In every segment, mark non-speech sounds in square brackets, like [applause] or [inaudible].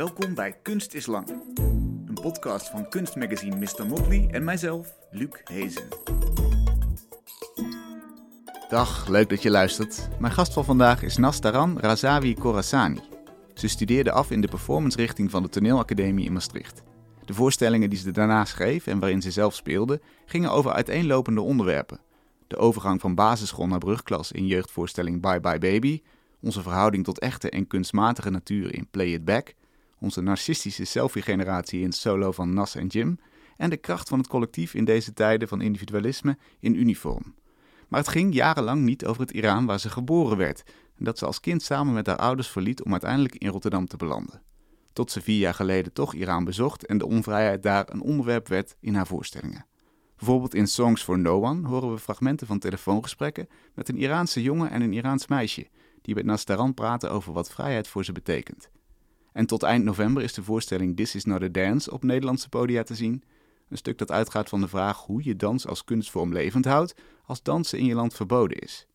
Welkom bij Kunst is Lang. Een podcast van kunstmagazine Mr. Motley en mijzelf, Luc Hezen. Dag, leuk dat je luistert. Mijn gast van vandaag is Nastaran Razawi Khorasani. Ze studeerde af in de performance-richting van de Toneelacademie in Maastricht. De voorstellingen die ze daarna schreef en waarin ze zelf speelde, gingen over uiteenlopende onderwerpen. De overgang van basisschool naar brugklas in jeugdvoorstelling Bye Bye Baby, onze verhouding tot echte en kunstmatige natuur in Play It Back, onze narcistische selfie-generatie in Solo van Nas en Jim en de kracht van het collectief in deze tijden van individualisme in uniform. Maar het ging jarenlang niet over het Iran waar ze geboren werd en dat ze als kind samen met haar ouders verliet om uiteindelijk in Rotterdam te belanden. Tot ze vier jaar geleden toch Iran bezocht en de onvrijheid daar een onderwerp werd in haar voorstellingen. Bijvoorbeeld in Songs for No One horen we fragmenten van telefoongesprekken met een Iraanse jongen en een Iraans meisje, die met Nastaran praten over wat vrijheid voor ze betekent. En tot eind november is de voorstelling This is not a dance op Nederlandse podia te zien. Een stuk dat uitgaat van de vraag hoe je dans als kunstvorm levend houdt als dansen in je land verboden is.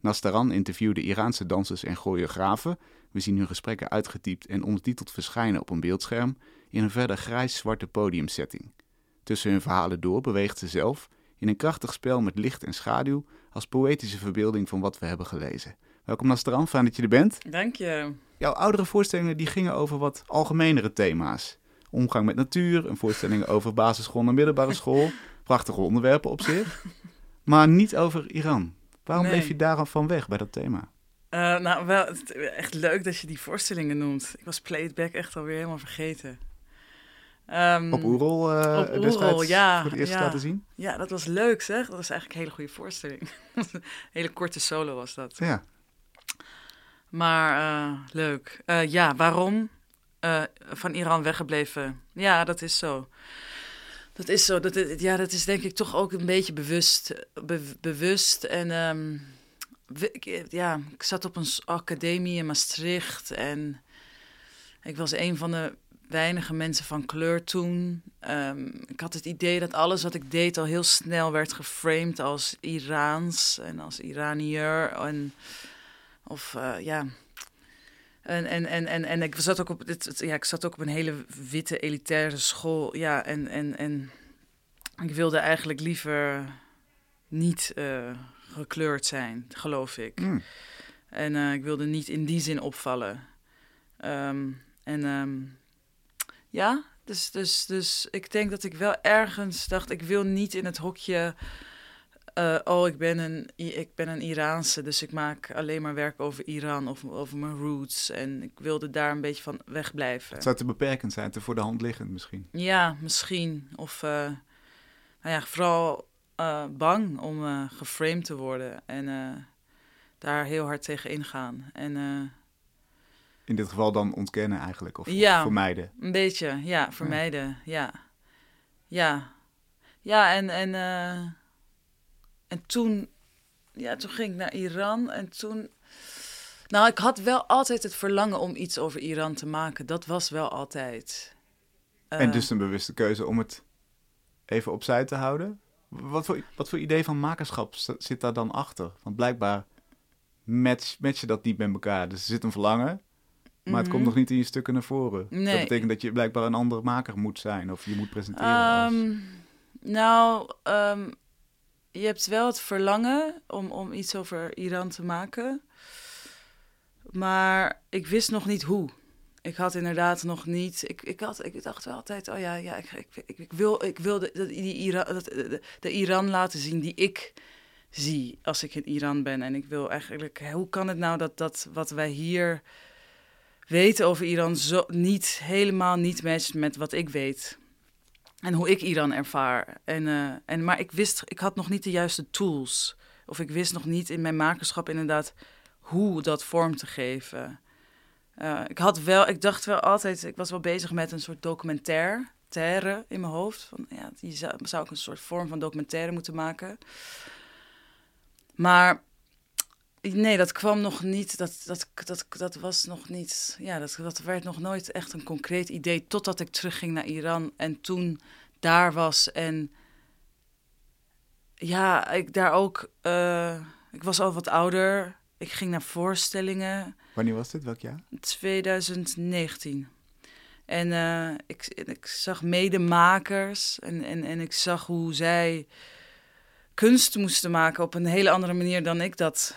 Nastaran interviewde Iraanse dansers en choreografen. We zien hun gesprekken uitgetypt en ondertiteld verschijnen op een beeldscherm in een verder grijs-zwarte podiumsetting. Tussen hun verhalen door beweegt ze zelf in een krachtig spel met licht en schaduw als poëtische verbeelding van wat we hebben gelezen. Welkom Nastaran, fijn dat je er bent. Dank je. Jouw oudere voorstellingen die gingen over wat algemenere thema's. Omgang met natuur, een voorstelling over basisschool en middelbare school. Prachtige onderwerpen op zich. Maar niet over Iran. Waarom Nee. bleef je daarvan weg bij dat thema? Eh, nou, wel het- echt leuk dat je die voorstellingen noemt. Ik was Play It Back echt alweer helemaal vergeten. Ehm, Op Oerol eh op Oerol, destijds ja, voor het eerst ja. laten zien? Ja, dat was leuk zeg. Dat was eigenlijk een hele goede voorstelling. [laughs] Hele korte solo was dat. Ja. Maar eh, leuk. Eh, ja, waarom? Eh, van Iran weggebleven. Ja, dat is zo. Dat is zo. Dat, ja, dat is denk ik toch ook een beetje bewust. be- bewust. En ehm, ja, ik zat op een academie in Maastricht. En ik was een van de weinige mensen van kleur toen. Ehm, ik had het idee dat alles wat ik deed al heel snel werd geframed als Iraans en als Iranier. En, of eh, ja. En, en, en, en, en ik zat ook op dit, ja, ik zat ook op een hele witte elitaire school. Ja, en, en, en ik wilde eigenlijk liever niet eh, gekleurd zijn, geloof ik. Mm. En eh, ik wilde niet in die zin opvallen. Ehm, en ehm, ja, dus, dus, dus ik denk dat ik wel ergens dacht, ik wil niet in het hokje. Eh, oh, ik ben, een, ik ben een Iraanse, dus ik maak alleen maar werk over Iran of over mijn roots. En ik wilde daar een beetje van wegblijven. Het zou te beperkend zijn, te voor de hand liggend misschien. Ja, misschien. Of eh, nou ja, vooral eh, bang om geframed te worden en daar heel hard tegen ingaan. En In dit geval dan ontkennen eigenlijk, of, of Ja. vermijden. een beetje, ja, vermijden. Ja, ja, ja. En, en, eh, en toen, ja, toen ging ik naar Iran en toen. Nou, ik had wel altijd het verlangen om iets over Iran te maken. Dat was wel altijd. en Eh, dus een bewuste keuze om het even opzij te houden. Wat voor, wat voor idee van makerschap zit daar dan achter? Want blijkbaar match, match je dat niet met elkaar. Dus er zit een verlangen, maar het komt nog niet in je stukken naar voren. Dat Mhm. Betekent dat je blijkbaar een andere maker moet zijn of je moet presenteren. als... Ehm, nou, ehm, je hebt wel het verlangen om, om iets over Iran te maken. Maar ik wist nog niet hoe. Ik had inderdaad nog niet. Ik, ik, had, ik dacht wel altijd: oh ja, ja ik, ik, wil, ik wil de, die Iran, de Iran laten zien die ik zie als ik in Iran ben. En ik wil eigenlijk, hoe kan het nou dat, dat wat wij hier weten over Iran zo niet helemaal niet matcht met wat ik weet? En hoe ik Iran ervaar. En, eh, en, maar ik wist, ik had nog niet de juiste tools. Of ik wist nog niet in mijn makerschap inderdaad hoe dat vorm te geven. Eh, ik had wel, ik dacht wel altijd, ik was wel bezig met een soort documentaire terre in mijn hoofd. Van, ja, die zou, zou ik een soort vorm van documentaire moeten maken. Maar nee, dat kwam nog niet. Dat, dat, dat, dat was nog niet. Ja, dat, dat werd nog nooit echt een concreet idee. Totdat ik terugging naar Iran en toen daar was. En ja, ik daar ook. eh, ik was al wat ouder. Ik ging naar voorstellingen. Wanneer was dit? Welk jaar? 2019. En uh, ik, ik zag medemakers en, en, en ik zag hoe zij kunst moesten maken op een hele andere manier dan ik dat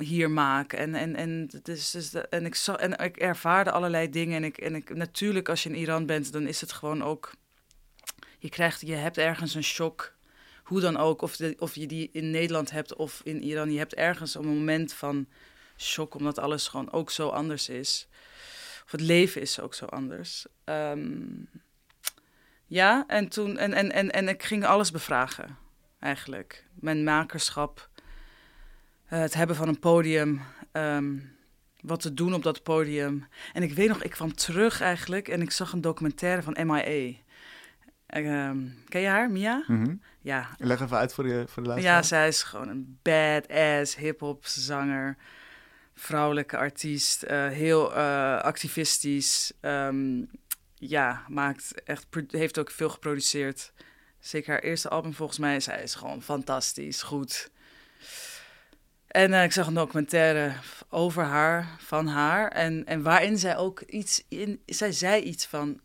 hier maak. En, en, en, dus, dus, en, ik, en ik ervaarde allerlei dingen. En, ik, en ik, natuurlijk, als je in Iran bent, dan is het gewoon ook. Je krijgt, je hebt ergens een shock. Hoe dan ook, of, de, of je die in Nederland hebt of in Iran. Je hebt ergens een moment van shock, omdat alles gewoon ook zo anders is. Of het leven is ook zo anders. Ehm, ja, en toen. En, en, en, en ik ging alles bevragen, eigenlijk. Mijn makerschap het hebben van een podium, ehm, wat te doen op dat podium. En ik weet nog, ik kwam terug eigenlijk en ik zag een documentaire van MIA. Ehm, ken je haar, Mia? Mhm. Ja. Leg even uit voor de, voor de luisteraar. Ja, zij is gewoon een badass hip-hop zanger, vrouwelijke artiest, uh, heel uh, activistisch. Um, ja, maakt echt, heeft ook veel geproduceerd. Zeker haar eerste album volgens mij. Zij is gewoon fantastisch, goed. En uh, ik zag een documentaire over haar, van haar. En, en waarin zij ook iets in. Zij zei iets van.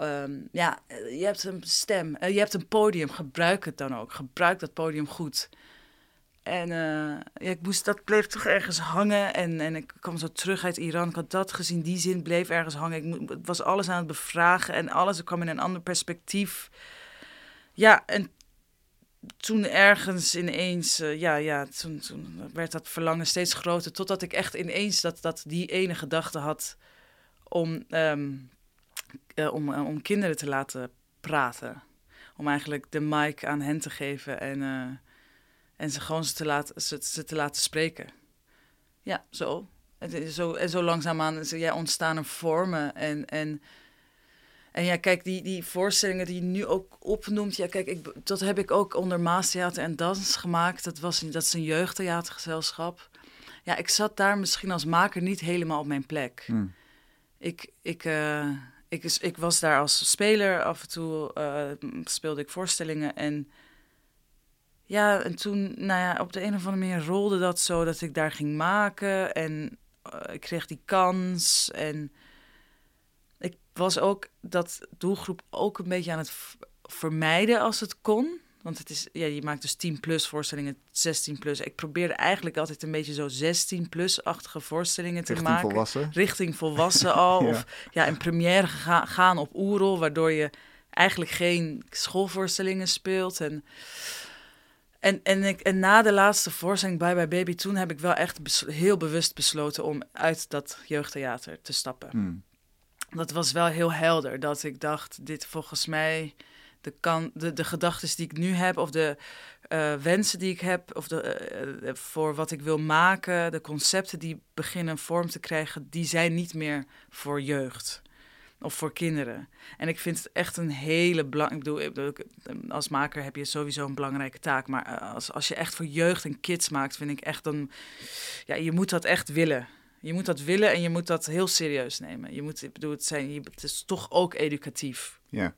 Um, ja, je hebt een stem, uh, je hebt een podium, gebruik het dan ook. Gebruik dat podium goed. En ja, ik moest, dat bleef toch ergens hangen. En, en ik kwam zo terug uit Iran. Ik had dat gezien, die zin bleef ergens hangen. Ik was alles aan het bevragen en alles kwam in een ander perspectief. Ja, en toen ergens ineens, uh, ja, ja, toen, toen werd dat verlangen steeds groter. Totdat ik echt ineens dat, dat die ene gedachte had om, um, uh, om, uh, om kinderen te laten praten. Om eigenlijk de mic aan hen te geven en, en ze gewoon ze te, laten, ze, ze te laten spreken. Ja, zo. En zo, en zo langzaamaan ja, ontstaan er vormen en... en en ja, kijk, die, die voorstellingen die je nu ook opnoemt, ja, kijk, ik, dat heb ik ook onder Maastheater en Dans gemaakt. Dat, was, dat is een jeugdtheatergezelschap. Ja, ik zat daar misschien als maker niet helemaal op mijn plek. Hmm. Ik, ik, uh, ik, ik was daar als speler, af en toe uh, speelde ik voorstellingen. En ja, en toen, nou ja, op de een of andere manier rolde dat zo dat ik daar ging maken. En uh, ik kreeg die kans en was ook dat doelgroep ook een beetje aan het vermijden als het kon. Want het is, ja, je maakt dus 10 plus voorstellingen, 16 plus. Ik probeerde eigenlijk altijd een beetje zo 16 plus-achtige voorstellingen te Richting maken. Volwassen. Richting volwassen al. [laughs] Ja. Of ja, in première ga, gaan op Oerol, waardoor je eigenlijk geen schoolvoorstellingen speelt. En, en, en, ik, en na de laatste voorstelling Bye Bye Baby, toen heb ik wel echt heel bewust besloten om uit dat jeugdtheater te stappen. Hmm. Dat was wel heel helder, dat ik dacht, dit volgens mij, de, de, de gedachten die ik nu heb, of de uh, wensen die ik heb, of de, uh, voor wat ik wil maken, de concepten die beginnen vorm te krijgen, die zijn niet meer voor jeugd of voor kinderen. En ik vind het echt een hele belangrijke. Als maker heb je sowieso een belangrijke taak. Maar als, als je echt voor jeugd en kids maakt, vind ik echt dan. Ja, je moet dat echt willen. Je moet dat willen en je moet dat heel serieus nemen. Je moet, ik bedoel, het, zijn, het is toch ook educatief. Ja.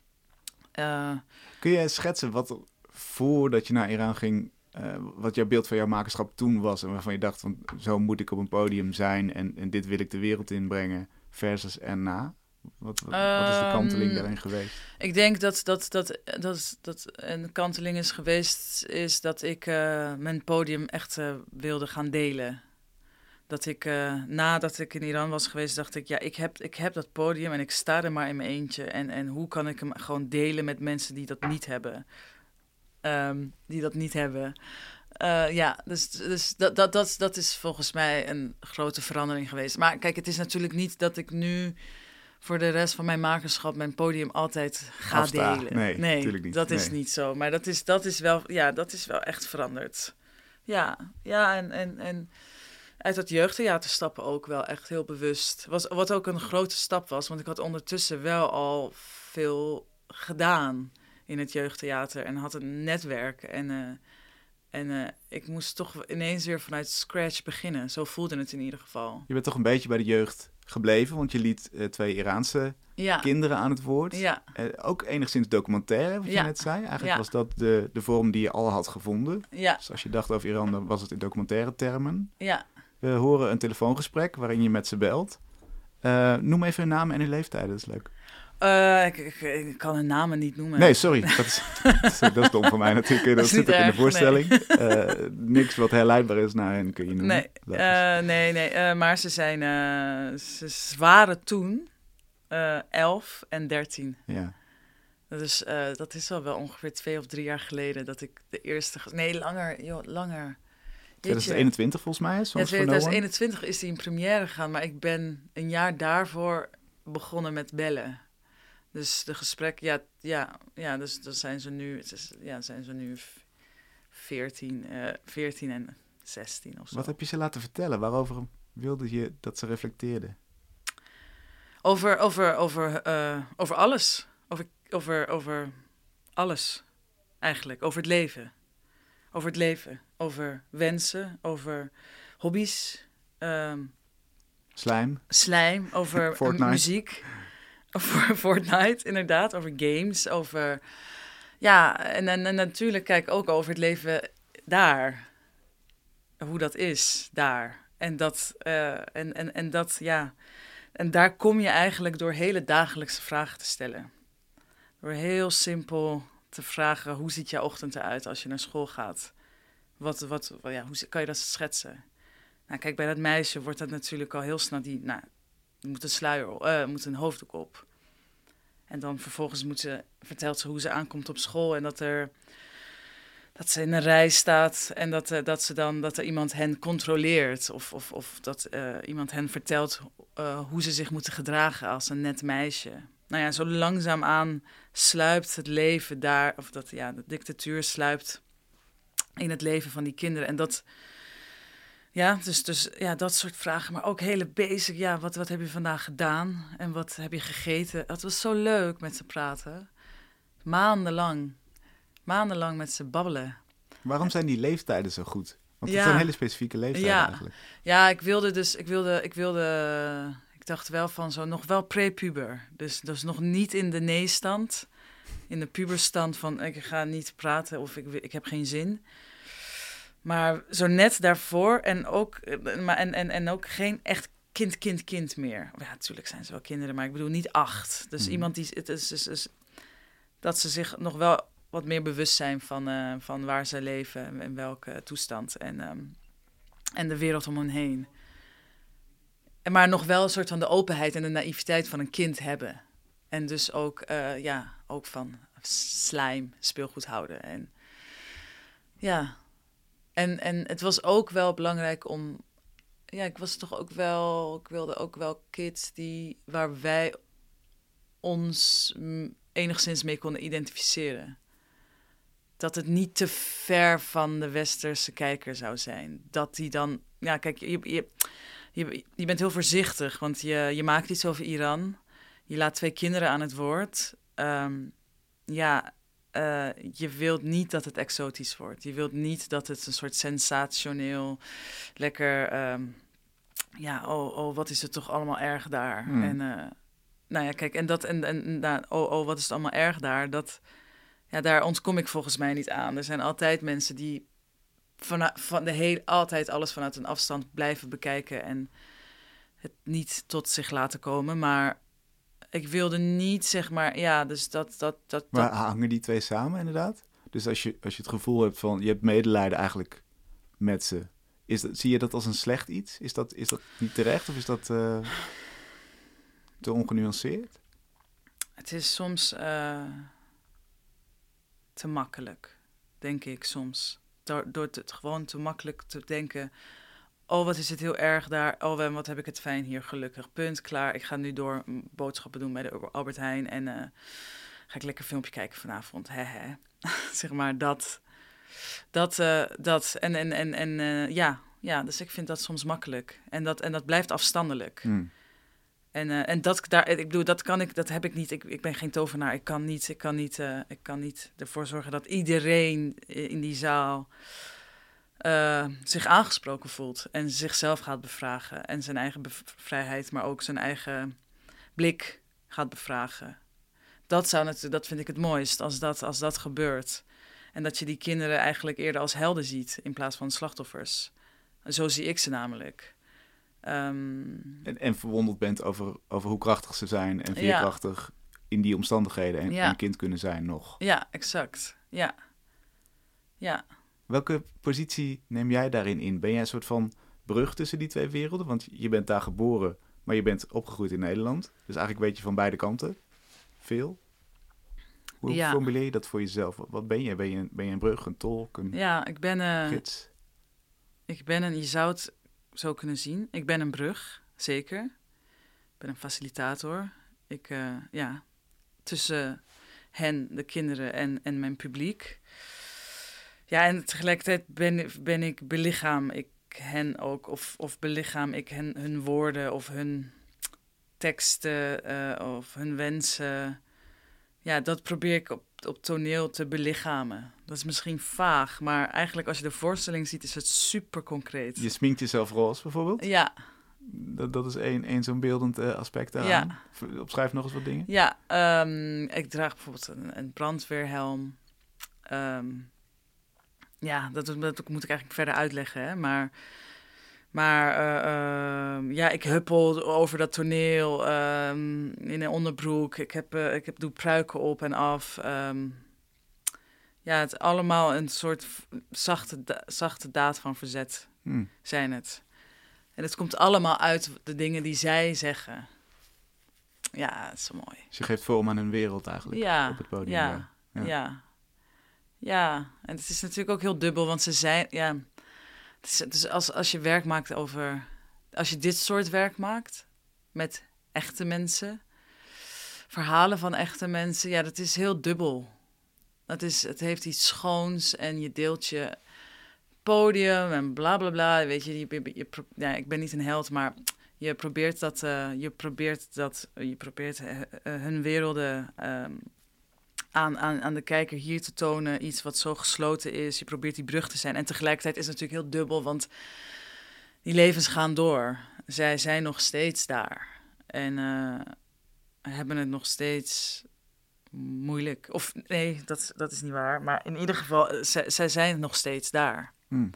Uh, Kun je schetsen wat voordat je naar Iran ging, uh, wat jouw beeld van jouw makerschap toen was en waarvan je dacht van zo moet ik op een podium zijn en, en dit wil ik de wereld inbrengen versus erna? Wat, wat, wat is de kanteling daarin geweest? Ik denk dat, dat, dat, dat, dat een kanteling is geweest, is dat ik uh, mijn podium echt uh, wilde gaan delen. Dat ik, uh, nadat ik in Iran was geweest, dacht ik, ja, ik heb, ik heb dat podium en ik sta er maar in mijn eentje. En, en hoe kan ik hem gewoon delen met mensen die dat niet hebben? Um, die dat niet hebben. Uh, ja, dus, dus dat, dat, dat, dat is volgens mij een grote verandering geweest. Maar kijk, het is natuurlijk niet dat ik nu voor de rest van mijn makerschap mijn podium altijd ga Afsta. delen. Nee, nee niet. dat is niet zo. Maar dat is, dat is, wel, ja, dat is wel echt veranderd. Ja, ja en, en, en uit dat jeugdtheater stappen ook wel echt heel bewust. Was, wat ook een grote stap was, want ik had ondertussen wel al veel gedaan in het jeugdtheater en had een netwerk. En, uh, en uh, ik moest toch ineens weer vanuit scratch beginnen. Zo voelde het in ieder geval. Je bent toch een beetje bij de jeugd gebleven, want je liet uh, twee Iraanse ja. kinderen aan het woord. Ja. ook enigszins documentaire, wat ja. je net zei. Eigenlijk was dat de, de vorm die je al had gevonden. Ja. Dus als je dacht over Iran, dan was het in documentaire termen. Ja. We horen een telefoongesprek waarin je met ze belt. Uh, noem even hun namen en hun leeftijd, dat is leuk. Uh, ik, ik, ik, kan hun namen niet noemen. Nee, sorry. Dat is, [laughs] [laughs] dat is dom van mij natuurlijk. Dat, dat zit ook in de voorstelling. Nee. [laughs] Uh, niks wat herleidbaar is naar hen kun je noemen. Nee, nee, nee. maar ze zijn... ze waren toen 11 en 13. Ja. Dat is, dat is al wel ongeveer twee of drie jaar geleden dat ik de eerste... Nee, langer. Joh, langer. 2021 volgens mij is. Ja, 2021 is hij in première gegaan, maar ik ben een jaar daarvoor begonnen met bellen. Dus de gesprek, ja, ja, ja dus dan zijn ze nu, is, ja, zijn ze nu 14, uh, 14 en 16 of zo. Wat heb je ze laten vertellen? Waarover wilde je dat ze reflecteerden? Over, over, over, uh, over alles. Over, over, over alles, eigenlijk. Over het leven. Over het leven. Over wensen, over hobby's. Um, slijm. Slijm, over [laughs] muziek. [laughs] Over Fortnite, inderdaad. Over games, over... Ja, en, en, en, natuurlijk kijk ook over het leven daar. Hoe dat is daar. En dat, uh, en, en, en dat, ja... En daar kom je eigenlijk door hele dagelijkse vragen te stellen. Door heel simpel te vragen, hoe ziet jouw ochtend eruit als je naar school gaat? Wat, wat, ja, hoe kan je dat schetsen? Nou, kijk, bij dat meisje wordt dat natuurlijk al heel snel die, nou, moet een sluier, uh, moet een hoofddoek op. En dan vervolgens moet ze, vertelt ze hoe ze aankomt op school en dat er dat ze in een rij staat en dat, uh, dat, ze dan, dat er iemand hen controleert. Of, of, of dat uh, iemand hen vertelt hoe ze zich moeten gedragen als een net meisje. Nou ja, zo langzaamaan sluipt het leven daar, of dat ja, de dictatuur sluipt in het leven van die kinderen. En dat, ja, dus, dus ja, dat soort vragen. Maar ook hele basic. Ja, wat, wat heb je vandaag gedaan? En wat heb je gegeten? Het was zo leuk met ze praten. Maandenlang. Maandenlang met ze babbelen. Waarom zijn die leeftijden zo goed? Want het zijn hele specifieke leeftijden ja. eigenlijk. Ja, ik wilde dus, ik wilde, ik wilde, ik dacht wel van zo nog wel prepuber. Dus, dus nog niet in de nee-stand. In de puberstand van ik ga niet praten of ik, ik heb geen zin. Maar zo net daarvoor en ook, eh, maar en, en, en ook geen echt kind, kind, kind meer. Ja, natuurlijk zijn ze wel kinderen, maar ik bedoel niet acht. Dus mhm. iemand die, het is, is, is, dat ze zich nog wel wat meer bewust zijn van, uh, van waar ze leven en welke toestand en, um, en de wereld om hen heen. Maar nog wel een soort van de openheid en de naïviteit van een kind hebben. En dus ook, uh, ja, ook van slijm, speelgoed houden. En ja, en, en het was ook wel belangrijk om. Ja, ik was toch ook wel. Ik wilde ook wel kids die. waar wij ons enigszins mee konden identificeren. Dat het niet te ver van de westerse kijker zou zijn. Dat die dan. Ja, kijk, je, je, je, je bent heel voorzichtig, want je, je maakt iets over Iran. Je laat twee kinderen aan het woord. Um, ja, uh, je wilt niet dat het exotisch wordt. Je wilt niet dat het een soort sensationeel, lekker, um, ja, oh, oh, wat is het toch allemaal erg daar. Hmm. En, uh, nou ja, kijk, en dat, en, en nou, oh, oh, wat is het allemaal erg daar, dat, ja, daar ontkom ik volgens mij niet aan. Er zijn altijd mensen die van, van de hele, altijd alles vanuit een afstand blijven bekijken en het niet tot zich laten komen, maar ik wilde niet, zeg maar, ja, dus dat... dat, dat, maar hangen die twee samen inderdaad? Dus als je, als je het gevoel hebt van, je hebt medelijden eigenlijk met ze, is dat, zie je dat als een slecht iets? Is dat, is dat niet terecht of is dat uh, te ongenuanceerd? Het is soms uh, te makkelijk, denk ik soms. Door, het gewoon te makkelijk te denken Oh, wat is het heel erg daar. Oh, wat heb ik het fijn hier, gelukkig. Punt, klaar. Ik ga nu door boodschappen doen bij de Albert Heijn. En uh, ga ik lekker filmpje kijken vanavond. He, [laughs] zeg maar, dat. Dat, uh, dat. En, en, en, en uh, ja, ja, dus ik vind dat soms makkelijk. En dat, en dat blijft afstandelijk. Hmm. En, uh, en dat, daar, ik bedoel, dat kan ik, dat heb ik niet. Ik, ik ben geen tovenaar. Ik kan niet, ik kan niet, ik kan niet ervoor zorgen dat iedereen in die zaal uh, zich aangesproken voelt en zichzelf gaat bevragen en zijn eigen vrijheid, maar ook zijn eigen blik gaat bevragen. Dat, zou natuurlijk, dat vind ik het mooist als dat, als dat gebeurt. En dat je die kinderen eigenlijk eerder als helden ziet in plaats van slachtoffers. Zo zie ik ze namelijk. Ehm, En, en verwonderd bent over, over hoe krachtig ze zijn en veerkrachtig in die omstandigheden en, Ja. en kind kunnen zijn nog. ja, exact. Ja. Ja. Welke positie neem jij daarin in? Ben jij een soort van brug tussen die twee werelden? Want je bent daar geboren, maar je bent opgegroeid in Nederland. Dus eigenlijk weet je van beide kanten veel. Hoe Ja. formuleer je dat voor jezelf? Wat- ben je? Ben je, een- ben je een brug, een tolk, een Ja, ik ben, gids? ik ben een, je zou het zo kunnen zien. Ik ben een brug, zeker. Ik ben een facilitator. Ik, eh, ja, tussen hen, de kinderen en, en mijn publiek. Ja, en tegelijkertijd ben, ben ik belichaam ik hen ook, of, of belichaam ik hen, hun woorden of hun teksten eh, of hun wensen. Ja, dat probeer ik op, op toneel te belichamen. Dat is misschien vaag, maar eigenlijk als je de voorstelling ziet, is het super concreet. Je sminkt jezelf roze bijvoorbeeld. Ja, Dat, dat is één, één zo'n beeldend eh, aspect daaraan. Ja. Opschrijf nog eens wat dingen. ja ehm, ik draag bijvoorbeeld een, een brandweerhelm. Ehm, ja, dat, dat moet ik eigenlijk verder uitleggen, hè? maar... Maar eh, ehm, ja, ik huppel over dat toneel ehm, in een onderbroek. Ik, heb, eh, ik heb, doe pruiken op en af. ehm. ja, het allemaal een soort zachte, da- zachte daad van verzet Hm. zijn het. En het komt allemaal uit de dingen die zij zeggen. Ja, dat is zo mooi. Dus je geeft vorm aan een wereld eigenlijk Ja, op het podium. ja, Ja. ja. ja. en het is natuurlijk ook heel dubbel, want ze zijn... Ja, is als, als je werk maakt over... Als je dit soort werk maakt met echte mensen... Verhalen van echte mensen, ja, dat is heel dubbel. Dat is, het heeft iets schoons en je deelt je podium en bla bla bla. Weet je, je, je, ja, ik ben niet een held, maar je probeert dat, eh, je probeert dat, je probeert eh, eh, hun werelden ehm, aan, aan, aan de kijker hier te tonen. Iets wat zo gesloten is. Je probeert die brug te zijn. En tegelijkertijd is het natuurlijk heel dubbel, want die levens gaan door. Zij zijn nog steeds daar. En eh, hebben het nog steeds moeilijk. Of nee, dat, dat is niet waar. Maar in ieder geval, eh, zij, zij zijn nog steeds daar. Hm.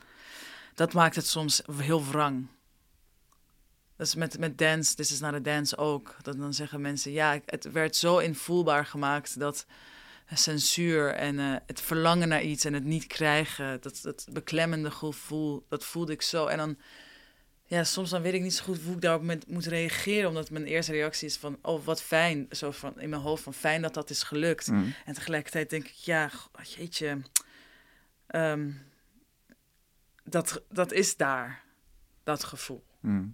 Dat maakt het soms heel wrang. Dat is met, met dance, This is not a dance ook. Dat dan zeggen mensen, ja, het werd zo invoelbaar gemaakt dat censuur en eh, het verlangen naar iets en het niet krijgen, dat, dat beklemmende gevoel, dat voelde ik zo. En dan, ja, soms dan weet ik niet zo goed hoe ik daarop met, moet reageren, omdat mijn eerste reactie is van, oh, wat fijn, zo van in mijn hoofd van fijn dat dat is gelukt. Hm. En tegelijkertijd denk ik, ja, jeetje, ehm, dat, dat is daar, dat gevoel. Hm.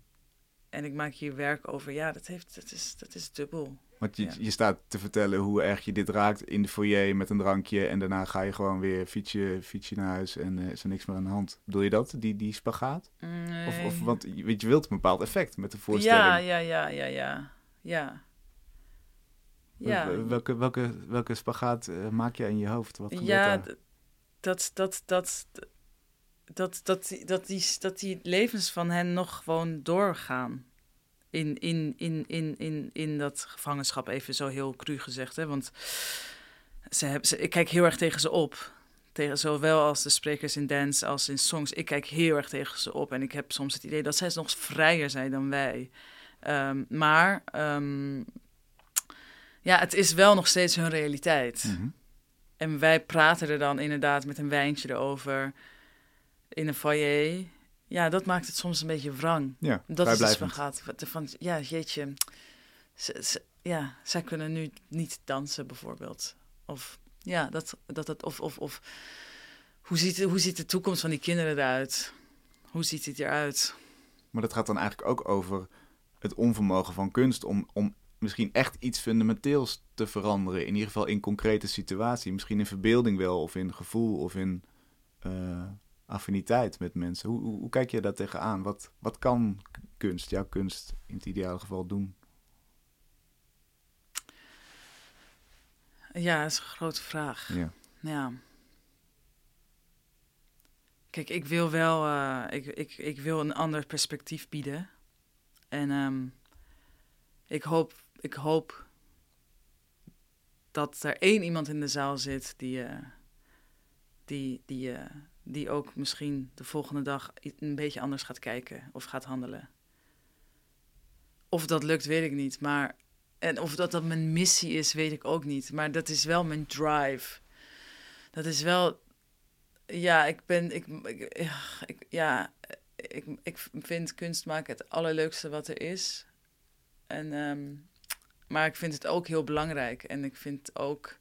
En ik maak hier werk over, ja, dat, heeft, dat, is, dat is dubbel. Want je, Ja. je staat te vertellen hoe erg je dit raakt in de foyer met een drankje. En daarna ga je gewoon weer fietsje, fietsje naar huis en eh, is er niks meer aan de hand. Bedoel je dat, die, die spagaat? Of, of, want je, weet, je wilt een bepaald effect met de voorstelling. Ja, ja, ja, ja, ja, ja. Ja, Wel- Welke, welke, welke spagaat eh, maak jij in je hoofd? Wat ja dat, dat, dat, dat, dat, die, dat, die, dat die levens van hen nog gewoon doorgaan. In, in, in, in, in, in dat gevangenschap, even zo heel cru gezegd. Hè? Want ze hebben, ze, ik kijk heel erg tegen ze op. Tegen, zowel als de sprekers in dance als in songs. Ik kijk heel erg tegen ze op. En ik heb soms het idee dat zij nog vrijer zijn dan wij. Ehm, maar ehm, ja, het is wel nog steeds hun realiteit. Mhm. En wij praten er dan inderdaad met een wijntje erover in een foyer. Ja, dat maakt het soms een beetje wrang. Ja, Dat is dus vrijblijvend. van gaat. Van, ja, jeetje. Ze, ze- ja, zij kunnen nu niet dansen bijvoorbeeld. Of ja, dat, dat, dat of, of, of hoe, ziet, hoe ziet de toekomst van die kinderen eruit? Hoe ziet het eruit? Maar dat gaat dan eigenlijk ook over het onvermogen van kunst om, om misschien echt iets fundamenteels te veranderen. In ieder geval in concrete situatie. Misschien in verbeelding wel, of in gevoel, of in eh, affiniteit met mensen. Hoe, hoe, hoe kijk je daar tegenaan? Wat, wat kan kunst, jouw kunst, in het ideale geval doen? Ja, dat is een grote vraag. Ja. Ja. Kijk, ik wil wel, eh, ik, ik, ik wil een ander perspectief bieden. En ehm, ik, hoop, ik hoop dat er één iemand in de zaal zit die, eh, die, die, eh, die ook misschien de volgende dag een beetje anders gaat kijken of gaat handelen. of dat lukt, weet ik niet. Maar, en of dat dat mijn missie is, weet ik ook niet. Maar dat is wel mijn drive. Dat is wel. Ja, ik ben. Ik, ik, ik- ja, ik, ik vind kunst maken het allerleukste wat er is. En, ehm, maar ik vind het ook heel belangrijk. En ik vind ook.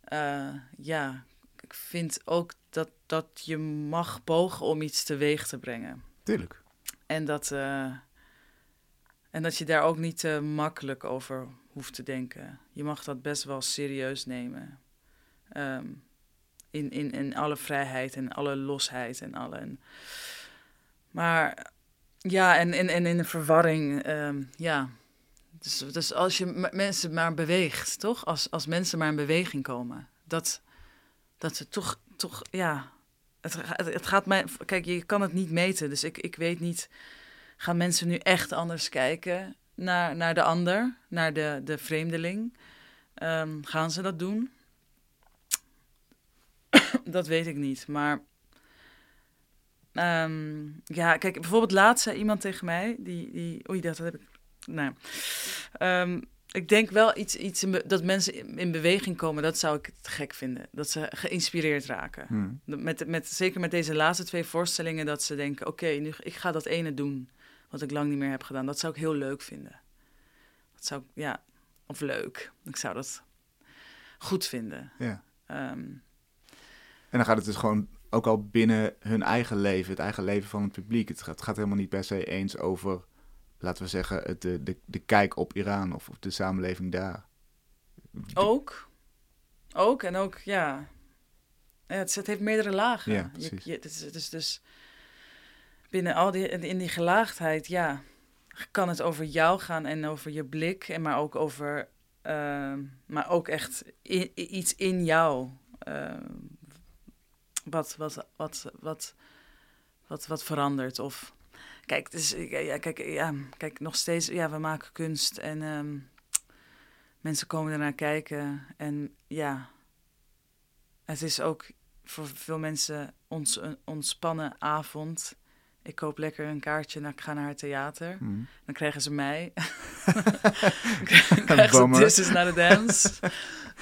eh, ja, ik vind ook dat, dat je mag pogen om iets teweeg te brengen. Tuurlijk. En dat, eh, en dat je daar ook niet te makkelijk over hoeft te denken. Je mag dat best wel serieus nemen. Ehm, in, in, in alle vrijheid en alle losheid en alle. en- maar ja, en, en, en in de verwarring, ehm, ja. Dus, dus als je mensen maar beweegt, toch? Als, als mensen maar in beweging komen. Dat, dat ze toch, toch ja. Het, ga- het, het gaat mij. Kijk, je kan het niet meten. Dus ik, ik weet niet. Gaan mensen nu echt anders kijken naar, naar de ander, naar de, de vreemdeling? Ehm, gaan ze dat doen? [coughs] dat weet ik niet. Maar. ehm, ja, kijk, bijvoorbeeld laatst zei iemand tegen mij. Die, die, oei, dat heb ik. Nou. Ehm, ik denk wel iets, iets dat mensen in, in beweging komen, dat zou ik het gek vinden. Dat ze geïnspireerd raken. Hm. Met, met, zeker met deze laatste twee voorstellingen, dat ze denken: oké, nu ik ga dat ene doen wat ik lang niet meer heb gedaan. Dat zou ik heel leuk vinden. Dat zou ik, ja, of leuk. Ik zou dat goed vinden. Ja. Ehm, En dan gaat het dus gewoon ook al binnen hun eigen leven, het eigen leven van het publiek. Het gaat, het gaat helemaal niet per se eens over, laten we zeggen, het, de, de, de kijk op Iran of, of de samenleving daar. ook. Ook en ook, ja. ja het, het heeft meerdere lagen. Ja, precies. je- het is dus binnen al die, in die gelaagdheid, ja, kan het over jou gaan en over je blik, en maar ook over, ehm, maar ook echt iets in jou. ehm, wat, wat, wat, wat, wat, wat verandert. Of kijk, ja, ja, kijk, ja, kijk, nog steeds, ja, we maken kunst en ehm, mensen komen ernaar kijken. En ja, het is ook voor veel mensen ons, een ontspannen avond. Ik koop lekker een kaartje en ik ga naar het theater. Hm. Dan krijgen ze mij. [laughs] [laughs] dan krijgen ze. This is not a dance. Dan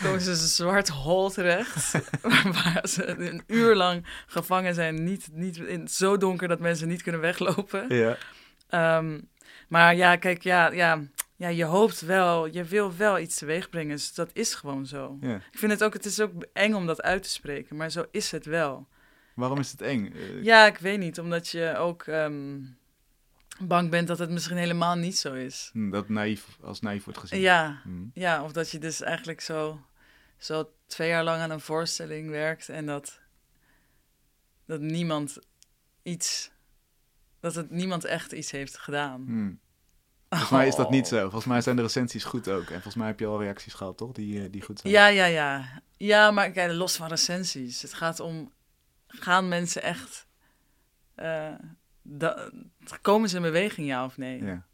komen ze een zwart hol terecht. [laughs] waar ze een uur lang gevangen zijn. Niet, niet in, zo donker dat mensen niet kunnen weglopen. Ja. Ehm, maar ja, kijk, ja, ja, ja, je hoopt wel, je wil wel iets teweeg brengen. Dus dat is gewoon zo. ja. Ik vind het ook, het is ook eng om dat uit te spreken. Maar zo is het wel. Waarom is het eng? Eh, Ja, ik weet niet. Omdat je ook ehm, bang bent dat het misschien helemaal niet zo is. hm, Dat naïef, als naïef wordt gezien. Ja, Hm. ja, of dat je dus eigenlijk zo, zo twee jaar lang aan een voorstelling werkt en dat, dat niemand iets, dat het niemand echt iets heeft gedaan. Hm. Volgens mij is dat niet zo. Volgens mij zijn de recensies goed ook. En volgens mij heb je al reacties gehad, toch? Die, eh, die goed zijn. Ja, ja, ja. Ja, maar kijk, los van recensies. Het gaat om, gaan mensen echt, eh, da- komen ze in beweging, ja of nee? Ja.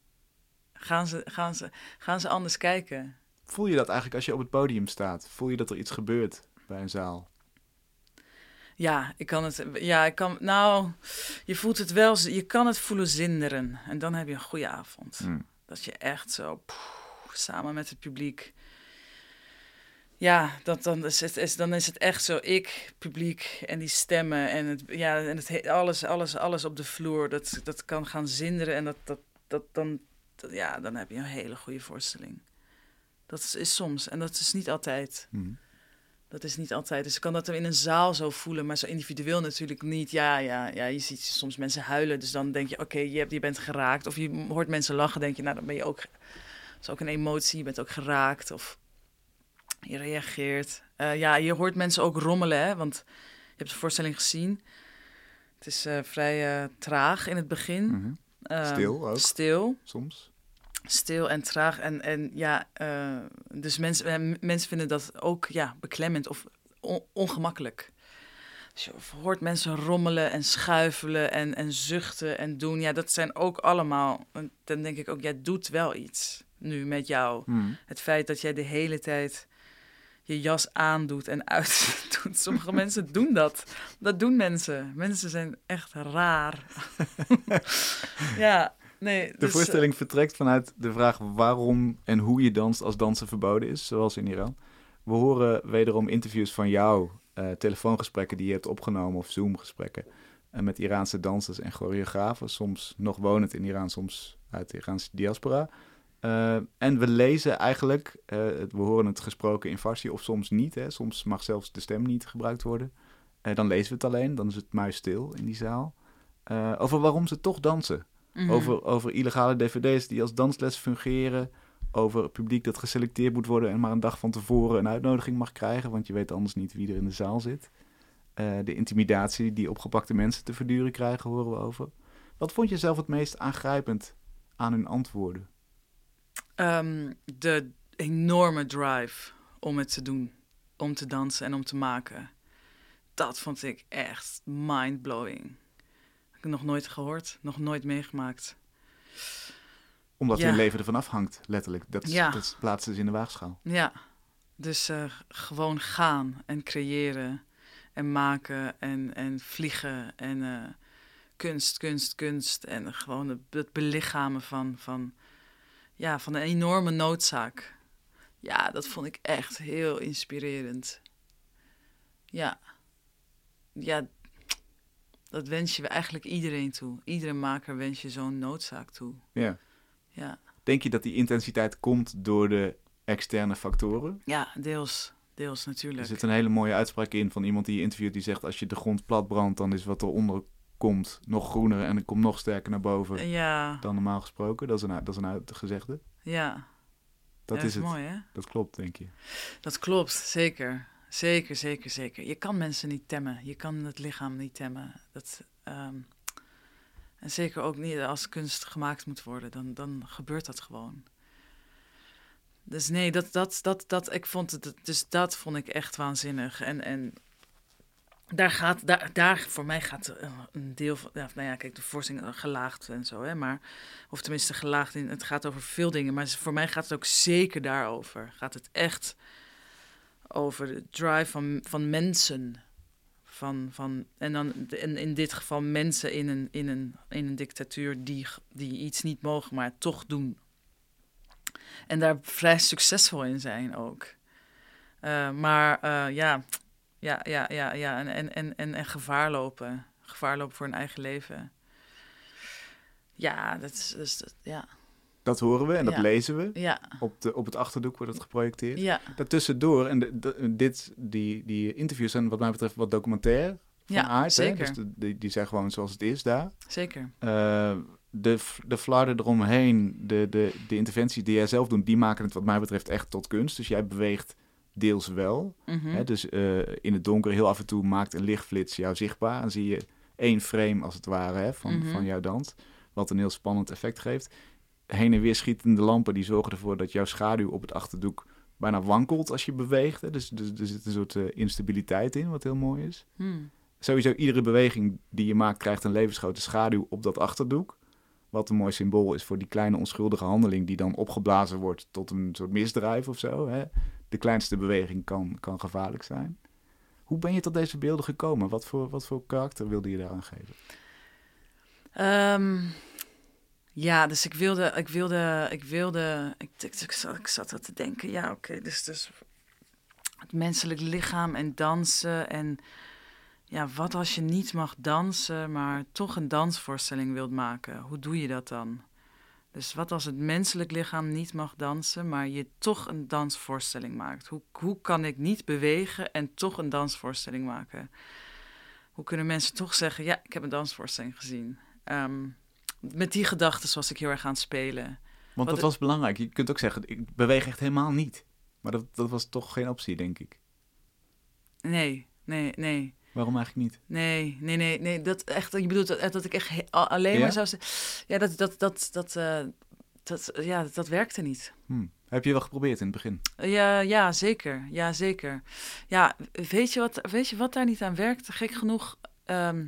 Gaan, ze, gaan, ze, gaan ze anders kijken? Voel je dat eigenlijk als je op het podium staat? Voel je dat er iets gebeurt bij een zaal? Ja, ik kan het. Ja, ik kan. Nou, je voelt het wel. Je kan het voelen zinderen. En dan heb je een goede avond. Hm. Dat je echt zo poeh, samen met het publiek. Ja, dat, dan, is het, is, dan is het echt zo. Ik, publiek en die stemmen en het, ja, en het he- alles, alles, alles op de vloer. Dat, dat kan gaan zinderen. En dat, dat, dat, dan, dat- ja, dan heb je een hele goede voorstelling. Dat is, is soms. En dat is niet altijd. Hm. Dat is niet altijd. Dus ik kan dat in een zaal zo voelen, maar zo individueel natuurlijk niet. Ja, ja, ja. Je ziet soms mensen huilen, dus dan denk je, oké, je, hebt- je bent geraakt. Of je hoort mensen lachen, denk je, nou, dan ben je ook... Dat is ook een emotie, je bent ook geraakt. Of je reageert. Eh, ja, je hoort mensen ook rommelen, hè, want je hebt de voorstelling gezien. Het is eh, vrij eh, traag in het begin. Mhm. Eh, Stil ook. Stil Soms. stil en traag. En, en ja, dus mensen, mensen vinden dat ook ja, beklemmend of on- ongemakkelijk. Dus je hoort mensen rommelen en schuifelen en, en zuchten en doen. Ja, dat zijn ook allemaal. Dan denk ik ook, jij doet wel iets nu met jou. Hm. Het feit dat jij de hele tijd je jas aandoet en uitdoet. [laughs] Sommige mensen doen dat. Dat doen mensen. Mensen zijn echt raar. [laughs] ja, nee. De dus, eh, voorstelling vertrekt vanuit de vraag waarom en hoe je danst als dansen verboden is, zoals in Iran. We horen wederom interviews van jou, eh, telefoongesprekken die je hebt opgenomen of Zoom-gesprekken eh, met Iraanse dansers en choreografen, soms nog wonend in Iran, soms uit de Iraanse diaspora. Eh, en we lezen eigenlijk, eh, het- we horen het gesproken in Farsi of soms niet. Hè. Soms mag zelfs de stem niet gebruikt worden. Eh, dan lezen we het alleen, dan is het muisstil in die zaal. Over waarom ze toch dansen. mhm. Over, over illegale dvd's die als dansles fungeren. Over publiek dat geselecteerd moet worden en maar een dag van tevoren een uitnodiging mag krijgen. Want je weet anders niet wie er in de zaal zit. De intimidatie die opgepakte mensen te verduren krijgen, horen we over. Wat vond je zelf het meest aangrijpend aan hun antwoorden? Ehm, de enorme drive om het te doen, om te dansen en om te maken. Dat vond ik echt mind-blowing. Heb ik nog nooit gehoord, nog nooit meegemaakt. Omdat Ja. hun leven ervan afhangt, letterlijk. Dat, is, Ja. dat plaatsen ze in de waagschaal. Ja, dus eh, gewoon gaan en creëren en maken en, en vliegen en eh, kunst, kunst, kunst. En gewoon het, het belichamen van, van, ja, van een enorme noodzaak. Ja, dat vond ik echt heel inspirerend. Ja, ja, dat wens je eigenlijk iedereen toe. Iedere maker wens je zo'n noodzaak toe. Ja. Ja, Denk je dat die intensiteit komt door de externe factoren? ja deels, deels Er natuurlijk. zit een hele mooie uitspraak in van iemand die je interviewt die zegt... als je de grond plat brandt, dan is wat eronder komt nog groener... en het komt nog sterker naar boven Ja, dan normaal gesproken. Dat is een, dat is een uitgezegde. ja. Dat is het. mooi, hè? Dat klopt, denk je. Dat klopt, zeker. Zeker, zeker, zeker. Je kan mensen niet temmen. Je kan het lichaam niet temmen. Dat, ehm, en zeker ook niet als kunst gemaakt moet worden. Dan, dan gebeurt dat gewoon. Dus nee, dat, dat, dat, dat, ik vond het, dus dat vond ik echt waanzinnig. En, en daar gaat, daar, daar voor mij gaat eh, een deel van, nou ja, kijk, de voorstelling eh, gelaagd en zo, hè, maar, of tenminste gelaagd in, het gaat over veel dingen, maar voor mij gaat het ook zeker daarover. Gaat het echt over de drive van, van mensen. Van, van, en dan in, in dit geval mensen in een, in een, in een dictatuur die, die iets niet mogen, maar toch doen. En daar vrij succesvol in zijn ook. Eh, maar ja, ja, ja, ja, ja. En, en, en, en, en gevaar lopen. Gevaar lopen voor hun eigen leven. Ja, dat is, dat is dat- ja, Dat horen we en dat Ja. lezen we. ja, Op, de, op het achterdoek wordt het geprojecteerd. ja, Daartussendoor, en de, de- dit, die, die interviews zijn wat mij betreft wat documentair van ja aard. hè. zeker, Dus de- die, die zijn gewoon zoals het is daar. zeker. Eh, de, de flarden eromheen, de, de, de interventies die jij zelf doet, die maken het wat mij betreft echt tot kunst. Dus jij beweegt deels wel. Mhm. Hè? Dus eh, in het donker heel af en toe maakt een lichtflits jou zichtbaar. En zie je één frame als het ware hè, van, Mhm. van jouw dans. Wat een heel spannend effect geeft. Heen en weer schietende lampen die zorgen ervoor dat jouw schaduw op het achterdoek bijna wankelt als je beweegt. Hè? Dus, dus er zit een soort eh, instabiliteit in, wat heel mooi is. Hmm. Sowieso, iedere beweging die je maakt krijgt een levensgrote schaduw op dat achterdoek. Wat een mooi symbool is voor die kleine onschuldige handeling die dan opgeblazen wordt tot een soort misdrijf of zo. Hè? De kleinste beweging kan, kan gevaarlijk zijn. Hoe ben je tot deze beelden gekomen? Wat voor, wat voor karakter wilde je daaraan geven? Ehm, ja, dus ik wilde, ik wilde, ik wilde, ik, ik, zat, ik zat wat te denken, ja, oké, dus, dus het menselijk lichaam en dansen en ja, wat als je niet mag dansen, maar toch een dansvoorstelling wilt maken? Hoe doe je dat dan? Dus wat als het menselijk lichaam niet mag dansen, maar je toch een dansvoorstelling maakt? Hoe, hoe kan ik niet bewegen en toch een dansvoorstelling maken? Hoe kunnen mensen toch zeggen, ja, ik heb een dansvoorstelling gezien? Ehm, met die gedachten was ik heel erg aan het spelen. Want Wat dat was belangrijk. Je kunt ook zeggen, ik beweeg echt helemaal niet. Maar dat, dat was toch geen optie, denk ik. Nee, nee, nee. Waarom eigenlijk niet? Nee, nee, nee, nee. Dat echt, je bedoelt dat, dat ik echt alleen Ja? maar zou. Ja, dat, dat, dat, dat, eh, dat, ja, dat werkte niet. Hm. Heb je wel geprobeerd in het begin? Ja, ja, zeker. Ja, zeker. Ja, weet je wat, weet je wat daar niet aan werkt? Gek genoeg. ehm,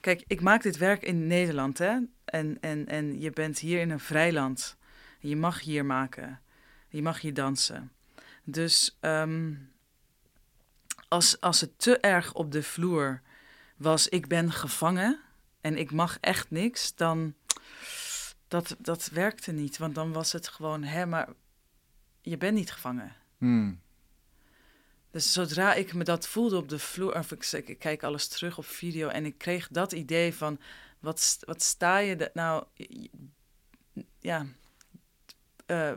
kijk, ik maak dit werk in Nederland, hè? En, en, en je bent hier in een vrij land. Je mag hier maken. Je mag hier dansen. Dus ehm, als, als het te erg op de vloer was, ik ben gevangen en ik mag echt niks, dan, dat, dat werkte niet. Want dan was het gewoon, hè, maar je bent niet gevangen. Hmm. Dus zodra ik me dat voelde op de vloer, of ik, ik kijk alles terug op video en ik kreeg dat idee van, wat, wat sta je de, nou, ja, eh,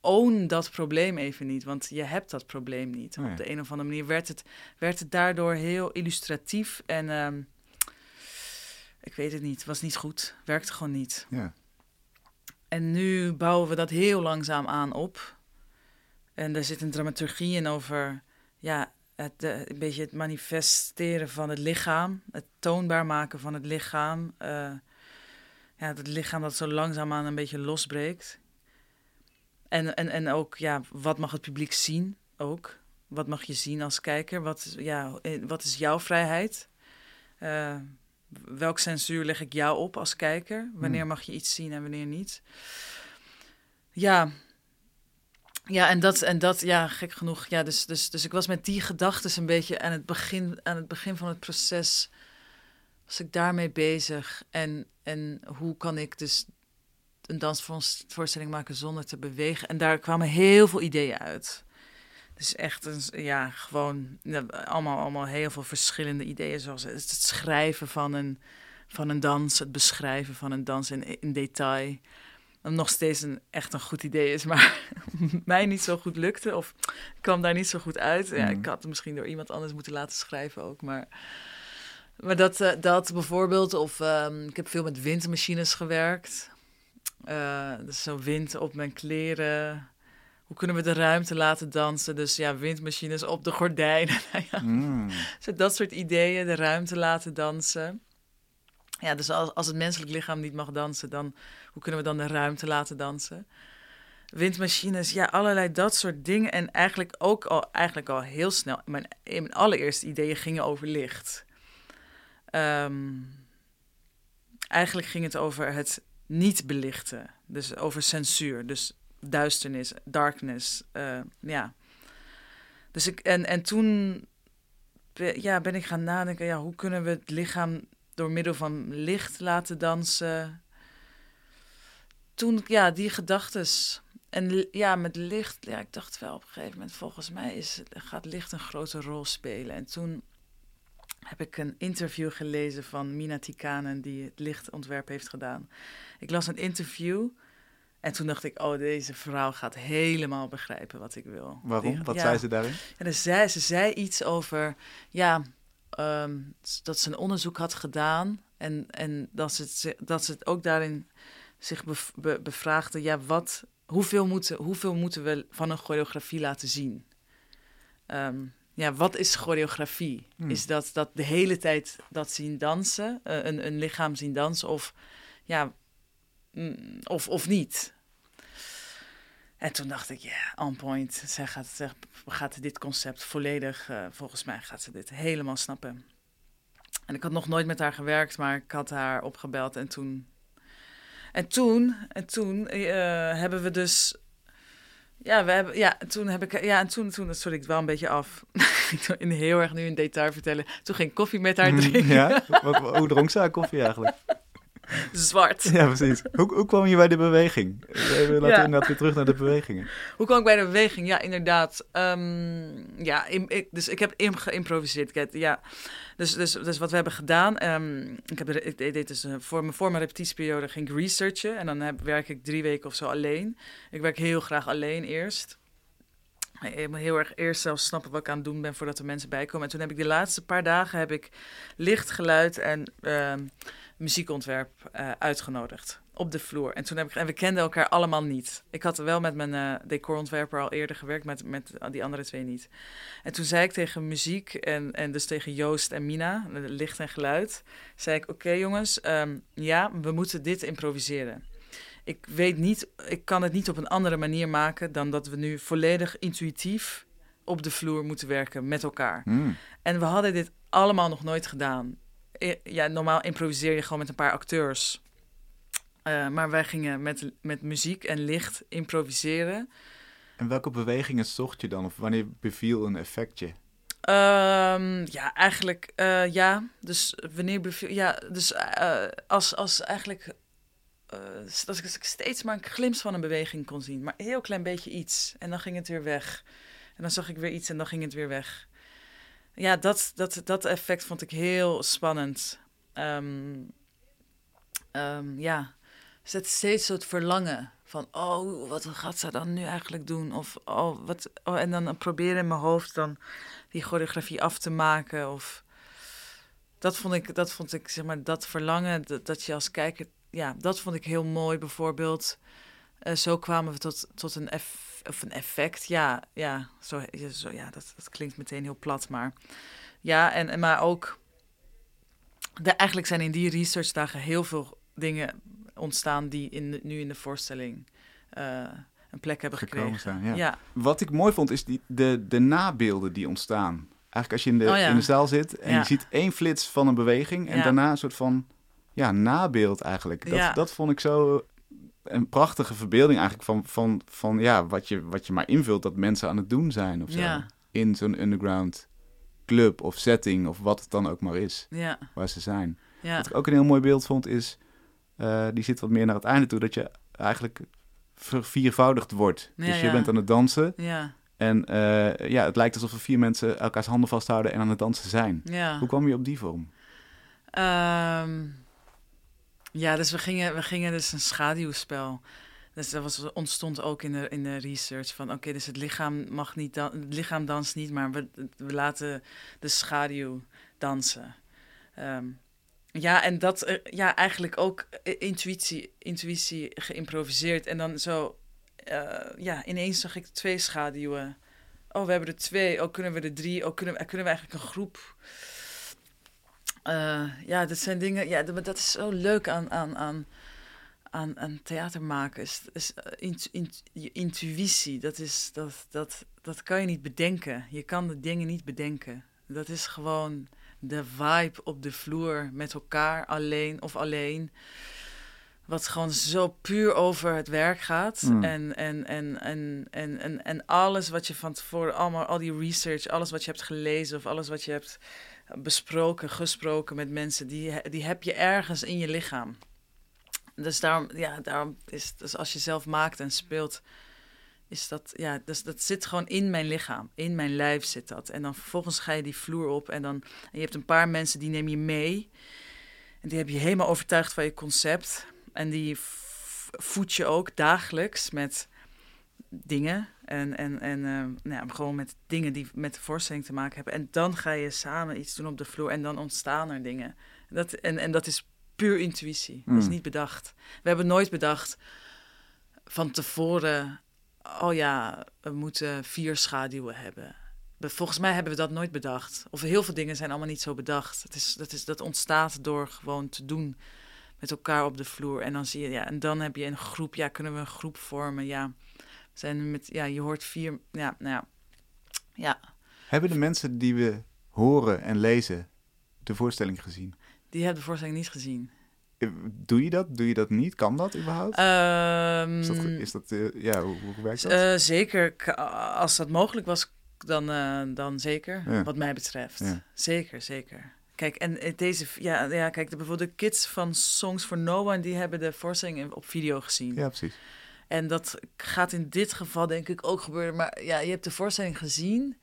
own dat probleem even niet, want je hebt dat probleem niet. Oh. Op de een of andere manier werd het, werd het daardoor heel illustratief en ehm, ik weet het niet, was niet goed, werkte gewoon niet. Ja. En nu bouwen we dat heel langzaam aan op. En er zit een dramaturgie in over ja, het, een beetje het manifesteren van het lichaam. Het toonbaar maken van het lichaam. eh, ja, het lichaam dat zo langzaamaan een beetje losbreekt. En, en, en ook, ja, wat mag het publiek zien ook? Wat mag je zien als kijker? Wat, ja, eh, wat is jouw vrijheid? Eh, welk censuur leg ik jou op als kijker? Wanneer Hmm. mag je iets zien en wanneer niet? Ja. Ja, en dat, en dat, ja, gek genoeg. Ja, dus, dus, dus ik was met die gedachten een beetje aan het, begin, aan het begin van het proces. Was ik daarmee bezig? En, en hoe kan ik dus een dansvoorstelling maken zonder te bewegen? En daar kwamen heel veel ideeën uit. Dus echt, een, ja, gewoon allemaal, allemaal heel veel verschillende ideeën. Zoals het schrijven van een, van een dans, het beschrijven van een dans in, in detail. Dat nog steeds een, echt een goed idee is, maar [laughs] mij niet zo goed lukte. Of kwam daar niet zo goed uit. Ja, ik had het misschien door iemand anders moeten laten schrijven ook. Maar, maar dat, eh, dat bijvoorbeeld, of ehm, ik heb veel met windmachines gewerkt. Eh, dus zo wind op mijn kleren. Hoe kunnen we de ruimte laten dansen? Dus ja, windmachines op de gordijnen. [laughs] Nou [laughs] zo dat soort ideeën, de ruimte laten dansen. Ja, dus als, als het menselijk lichaam niet mag dansen, dan hoe kunnen we dan de ruimte laten dansen? Windmachines, ja, allerlei dat soort dingen. En eigenlijk ook al, eigenlijk al heel snel, mijn, mijn allereerste ideeën gingen over licht. Ehm, eigenlijk ging het over het niet belichten. Dus over censuur. Dus duisternis, darkness. eh, ja. Dus ik, en, en toen ja, ben ik gaan nadenken, ja, hoe kunnen we het lichaam door middel van licht laten dansen? Toen, ja, die gedachtes. En ja, met licht, ja, ik dacht wel op een gegeven moment, volgens mij is, gaat licht een grote rol spelen. En toen heb ik een interview gelezen van Mina Tikanen, die het lichtontwerp heeft gedaan. Ik las een interview en toen dacht ik, oh, deze vrouw gaat helemaal begrijpen wat ik wil. Waarom? Die- Wat ja. zei ze daarin? En dus zei, ze zei iets over, ja, ehm, dat ze een onderzoek had gedaan. En, en dat, ze het, dat ze het ook daarin zich bev- be- bevraagde, ja, wat, hoeveel, moeten, hoeveel moeten we van een choreografie laten zien? Ehm, ja, wat is choreografie? Hmm. Is dat, dat de hele tijd dat zien dansen, eh, een, een lichaam zien dansen, of, ja, mm, of, of niet? En toen dacht ik, ja, on point. Zij gaat, zij gaat dit concept volledig, eh, volgens mij gaat ze dit helemaal snappen. En ik had nog nooit met haar gewerkt, maar ik had haar opgebeld en toen... En toen, en toen eh, hebben we dus... Ja, we hebben, ja, toen heb ik, ja, en toen, toen, sorry, ik wel een beetje af. [laughs] ik wil in heel erg nu een detail vertellen. Toen ging ik koffie met haar drinken. Hmm, Ja? Hoe dronk ze haar koffie eigenlijk? [laughs] [laughs] Zwart. Ja, precies. Hoe, hoe kwam je bij de beweging? Eh, Laten we Ja. inderdaad weer terug naar de bewegingen. Hoe kwam ik bij de beweging? Ja, inderdaad. Ehm, ja, ik, dus ik heb geïmproviseerd. Ja. Dus, dus, dus wat we hebben gedaan. ehm, ik, heb, ik deed dit dus, eh, voor, mijn, voor mijn repetitieperiode ging ik researchen. En dan heb, werk ik drie weken of zo alleen. Ik werk heel graag alleen eerst. Ik moet heel erg eerst zelf snappen wat ik aan het doen ben voordat er mensen bij komen. En toen heb ik de laatste paar dagen heb ik licht, geluid en ehm, muziekontwerp eh, uitgenodigd op de vloer. En toen heb ik en we kenden elkaar allemaal niet. Ik had wel met mijn eh, decorontwerper al eerder gewerkt, met, met die andere twee niet. En toen zei ik tegen muziek en, en dus tegen Joost en Mina, eh, licht en geluid, zei ik: Oké jongens, ehm, ja, we moeten dit improviseren. Ik weet niet, ik kan het niet op een andere manier maken dan dat we nu volledig intuïtief op de vloer moeten werken met elkaar. Hmm. En we hadden dit allemaal nog nooit gedaan. Ja, normaal improviseer je gewoon met een paar acteurs. Eh, maar wij gingen met, met muziek en licht improviseren. En welke bewegingen zocht je dan? Of wanneer beviel een effectje? Ehm, ja, eigenlijk eh, ja. Dus wanneer beviel... Ja, dus eh, als, als eigenlijk... dat ik steeds maar een glimp van een beweging kon zien. Maar een heel klein beetje iets. En dan ging het weer weg. En dan zag ik weer iets en dan ging het weer weg. Ja, dat, dat, dat effect vond ik heel spannend. Ehm, ehm, ja, dus het steeds het verlangen van, oh, wat gaat ze dan nu eigenlijk doen? Of, oh, wat, oh, en dan proberen in mijn hoofd dan die choreografie af te maken. Of, dat vond ik, dat vond ik, zeg maar, dat verlangen, dat, dat je als kijker, ja, dat vond ik heel mooi. Bijvoorbeeld, uh, zo kwamen we tot, tot een, eff, of een effect. Ja, ja, zo, zo, ja dat, dat klinkt meteen heel plat, maar ja, en, en maar ook, de, eigenlijk zijn in die researchdagen heel veel dingen ontstaan die in nu in de voorstelling uh, een plek hebben gekregen. Ja. Wat ik mooi vond is die, de, de nabeelden die ontstaan. Eigenlijk als je in de, oh in de zaal zit en je ziet één flits van een beweging en daarna een soort van ja, nabeeld eigenlijk. Dat, dat vond ik zo een prachtige verbeelding eigenlijk van, van, van ja, wat, je, wat je maar invult dat mensen aan het doen zijn of zo. In zo'n underground club of setting of wat het dan ook maar is waar ze zijn. Wat ik ook een heel mooi beeld vond is, uh, die zit wat meer naar het einde toe, dat je eigenlijk verviervoudigd wordt. dus je bent aan het dansen. Ja. En uh, ja, het lijkt alsof er vier mensen elkaars handen vasthouden en aan het dansen zijn. Ja. Hoe kwam je op die vorm? Um, ja, dus we gingen, we gingen dus een schaduwspel. Dus dat was, ontstond ook in de, in de research van oké, dus het lichaam mag niet dan, het lichaam danst niet, maar we, we laten de schaduw dansen. Um, ja, en dat, uh, ja, eigenlijk ook intuïtie, intuïtie geïmproviseerd. En dan zo, uh, ja, ineens zag ik twee schaduwen. Oh, we hebben er twee. Oh, kunnen we er drie? Oh, kunnen we, kunnen we eigenlijk een groep? Uh, ja, dat zijn dingen. Ja, dat, dat is zo leuk aan, aan, aan, aan, aan theater maken. Is, is int, je intuïtie. Dat, is, dat, dat, dat kan je niet bedenken. Je kan de dingen niet bedenken. Dat is gewoon de vibe op de vloer met elkaar, alleen of alleen. Wat gewoon zo puur over het werk gaat. Mm. En, en, en, en, en, en, en alles wat je van tevoren, allemaal, al die research, alles wat je hebt gelezen of alles wat je hebt besproken, gesproken met mensen, die, die heb je ergens in je lichaam. Dus daarom, ja, daarom is dus als je zelf maakt en speelt, is dat, ja, dus dat zit gewoon in mijn lichaam. In mijn lijf zit dat. En dan vervolgens ga je die vloer op en dan, en je hebt een paar mensen die neem je mee. En die heb je helemaal overtuigd van je concept. En die voed je ook dagelijks met dingen. En, en, en uh, nou ja, gewoon met dingen die met de voorstelling te maken hebben. En dan ga je samen iets doen op de vloer en dan ontstaan er dingen. Dat, en, en dat is puur intuïtie. Dat is hmm. niet bedacht. We hebben nooit bedacht van tevoren oh ja, we moeten vier schaduwen hebben. Volgens mij hebben we dat nooit bedacht. Of heel veel dingen zijn allemaal niet zo bedacht. Het is, dat, is, dat ontstaat door gewoon te doen met elkaar op de vloer. En dan zie je, ja, en dan heb je een groep. Ja, kunnen we een groep vormen? Ja, zijn met, ja je hoort vier. Ja, nou ja. ja. Hebben de mensen die we horen en lezen de voorstelling gezien? Die hebben de voorstelling niet gezien. Doe je dat? Doe je dat niet? Kan dat überhaupt? Um, is dat, is dat uh, ja, hoe, hoe, werkt dat? Uh, zeker. Als dat mogelijk was, dan, uh, dan zeker. Ja. Wat mij betreft. Ja. Zeker, zeker. Kijk, en deze, ja, ja kijk, de, bijvoorbeeld de kids van Songs for No One, die hebben de voorstelling op video gezien. Ja, precies. En dat gaat in dit geval denk ik ook gebeuren. Maar ja, je hebt de voorstelling gezien.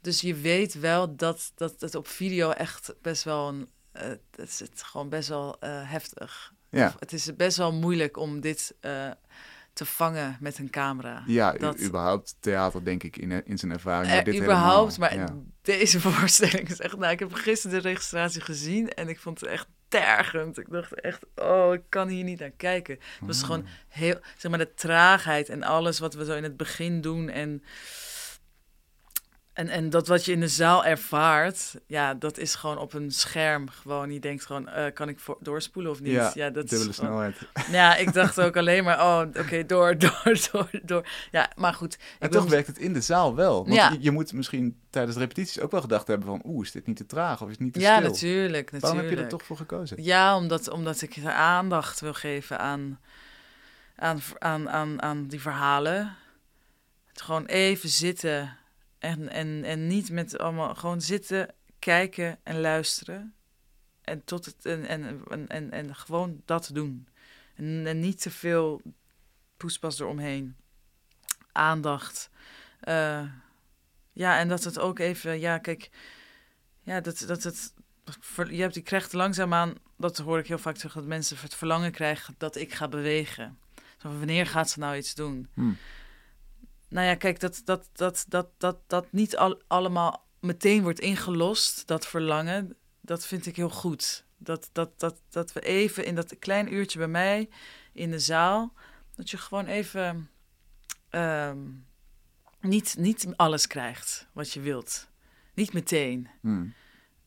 Dus je weet wel dat, dat het op video echt best wel een uh, het is het gewoon best wel uh, heftig. Ja. Het is best wel moeilijk om dit uh, te vangen met een camera. Ja, dat... überhaupt theater, denk ik, in, in zijn ervaring. Dit überhaupt, maar ja. deze [laughs] voorstelling is echt... Nou, ik heb gisteren de registratie gezien en ik vond het echt tergend. Ik dacht echt, oh, ik kan hier niet naar kijken. Het was gewoon heel, zeg maar, de traagheid en alles wat we zo in het begin doen en en, en dat wat je in de zaal ervaart, ja, dat is gewoon op een scherm. Gewoon, je denkt gewoon, uh, kan ik voor, doorspoelen of niet? Ja, ja dat dubbele is snelheid. Ja, ik dacht ook alleen maar, oh, oké, [laughs] door, door, door, door. Ja, maar goed. En toch werkt het in de zaal wel. Want ja. je, je, moet misschien tijdens de repetities ook wel gedacht hebben van, oeh, is dit niet te traag of is het niet te ja, stil? Ja, natuurlijk, natuurlijk. Waarom heb je er toch voor gekozen? Ja, omdat, omdat ik aandacht wil geven aan, aan, aan, aan, aan die verhalen. Het gewoon even zitten en, en, en niet met allemaal gewoon zitten, kijken en luisteren. En, tot het, en, en, en, en, gewoon dat doen. En, niet te veel poespas eromheen. Aandacht. Eh, ja, en dat het ook even, ja, kijk, ja, dat, dat het, je hebt, die krijgt langzaamaan, dat hoor ik heel vaak zeggen, dat mensen het verlangen krijgen dat ik ga bewegen. Wanneer gaat ze nou iets doen? Hmm. Nou ja, kijk, dat, dat, dat, dat, dat, dat niet al, allemaal meteen wordt ingelost, dat verlangen, dat vind ik heel goed. Dat, dat, dat, dat we even in dat klein uurtje bij mij in de zaal, dat je gewoon even ehm, niet, niet alles krijgt wat je wilt. Niet meteen. Hmm.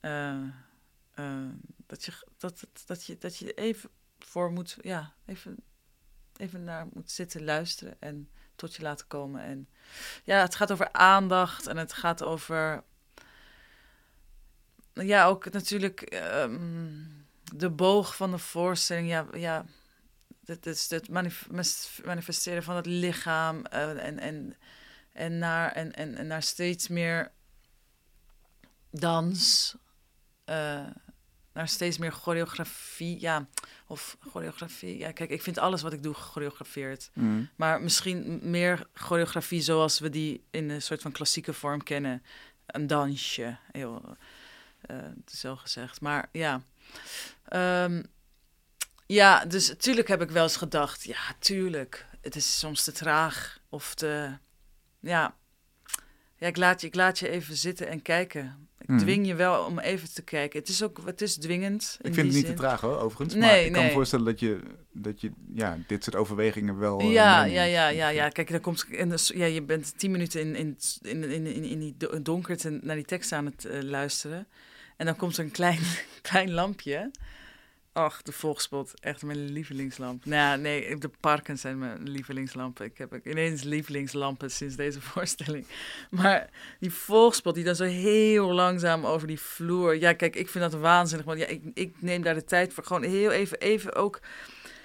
Eh, eh, dat, je, dat, dat, je, dat je even voor moet, ja, even, even naar moet zitten luisteren en tot je laten komen. En ja, het gaat over aandacht en het gaat over, ja, ook natuurlijk ehm, de boog van de voorstelling. Ja, ja het is het manifesteren van het lichaam uh, en, en, en, naar, en, en, en naar steeds meer dans, uh, naar steeds meer choreografie. Ja, of choreografie. Ja, kijk, ik vind alles wat ik doe gechoreografeerd. Mm. Maar misschien meer choreografie zoals we die in een soort van klassieke vorm kennen. Een dansje, heel uh, zo gezegd. Maar ja. Um, ja, dus natuurlijk heb ik wel eens gedacht, ja, tuurlijk. Het is soms te traag of te, ja. Ja, ik laat je, ik laat je even zitten en kijken. Ik Mhm. dwing je wel om even te kijken. Het is ook, het is dwingend. in Ik vind het niet te traag hoor, overigens. maar Nee, ik kan me voorstellen dat je, dat je ja, dit soort overwegingen wel... eh, Ja, ja, ja, ja, ja. Kijk, dan komt, en dus, ja, je bent tien minuten in, in, in, in, in, in die do- donkerte naar die tekst aan het eh, luisteren. En dan komt er een klein, [laughs] klein lampje. Ach, de volgspot. Echt mijn lievelingslamp. Nou, nee, de parken zijn mijn lievelingslampen. Ik heb ineens lievelingslampen sinds deze [laughs] voorstelling. Maar die volgspot die dan zo heel langzaam over die vloer... Ja, kijk, ik vind dat waanzinnig. Want ja, ik, ik neem daar de tijd voor. Gewoon heel even, even ook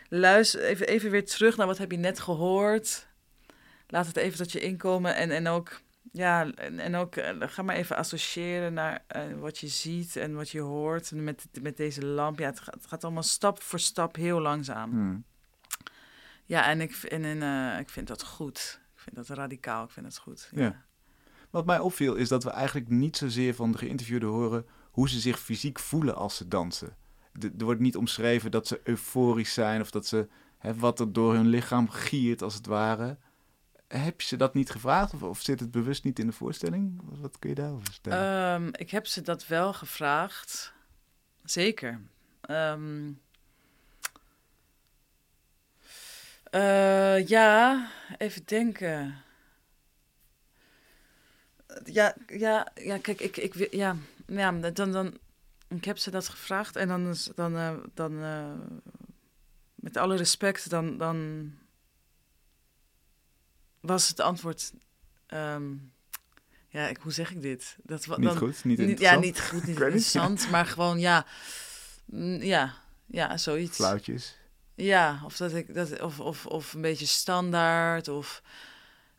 luister, even, even weer terug naar wat heb je net gehoord. Laat het even tot je inkomen. En, en ook, ja, en, en ook eh, ga maar even associëren naar eh, wat je ziet en wat je hoort met, met deze lamp. Ja, het gaat, het gaat allemaal stap voor stap heel langzaam. Hmm. Ja, en, ik, en, en eh, ik vind dat goed. Ik vind dat radicaal, ik vind dat goed. Ja. Wat mij opviel is dat we eigenlijk niet zozeer van de geïnterviewden horen hoe ze zich fysiek voelen als ze dansen. De- er wordt niet omschreven dat ze euforisch zijn of dat ze hè, wat er door hun lichaam giert als het ware. Heb je ze dat niet gevraagd of, of zit het bewust niet in de voorstelling? Wat, wat kun je daarover vertellen? Ehm, ik heb ze dat wel gevraagd. Zeker. Ehm, eh, ja, even denken. Ja, ja, ja kijk, ik, ik, ja, ja, dan, dan, ik heb ze dat gevraagd en dan, dan, eh, dan eh, met alle respect, dan, dan was het antwoord, ehm, ja, ik, hoe zeg ik dit? Dat, niet dan, goed? Niet ja, niet goed, [laughs] niet. interessant, maar gewoon ja, mm, ja, ja, zoiets. Flauwtjes. Ja, of dat ik dat of, of, of een beetje standaard of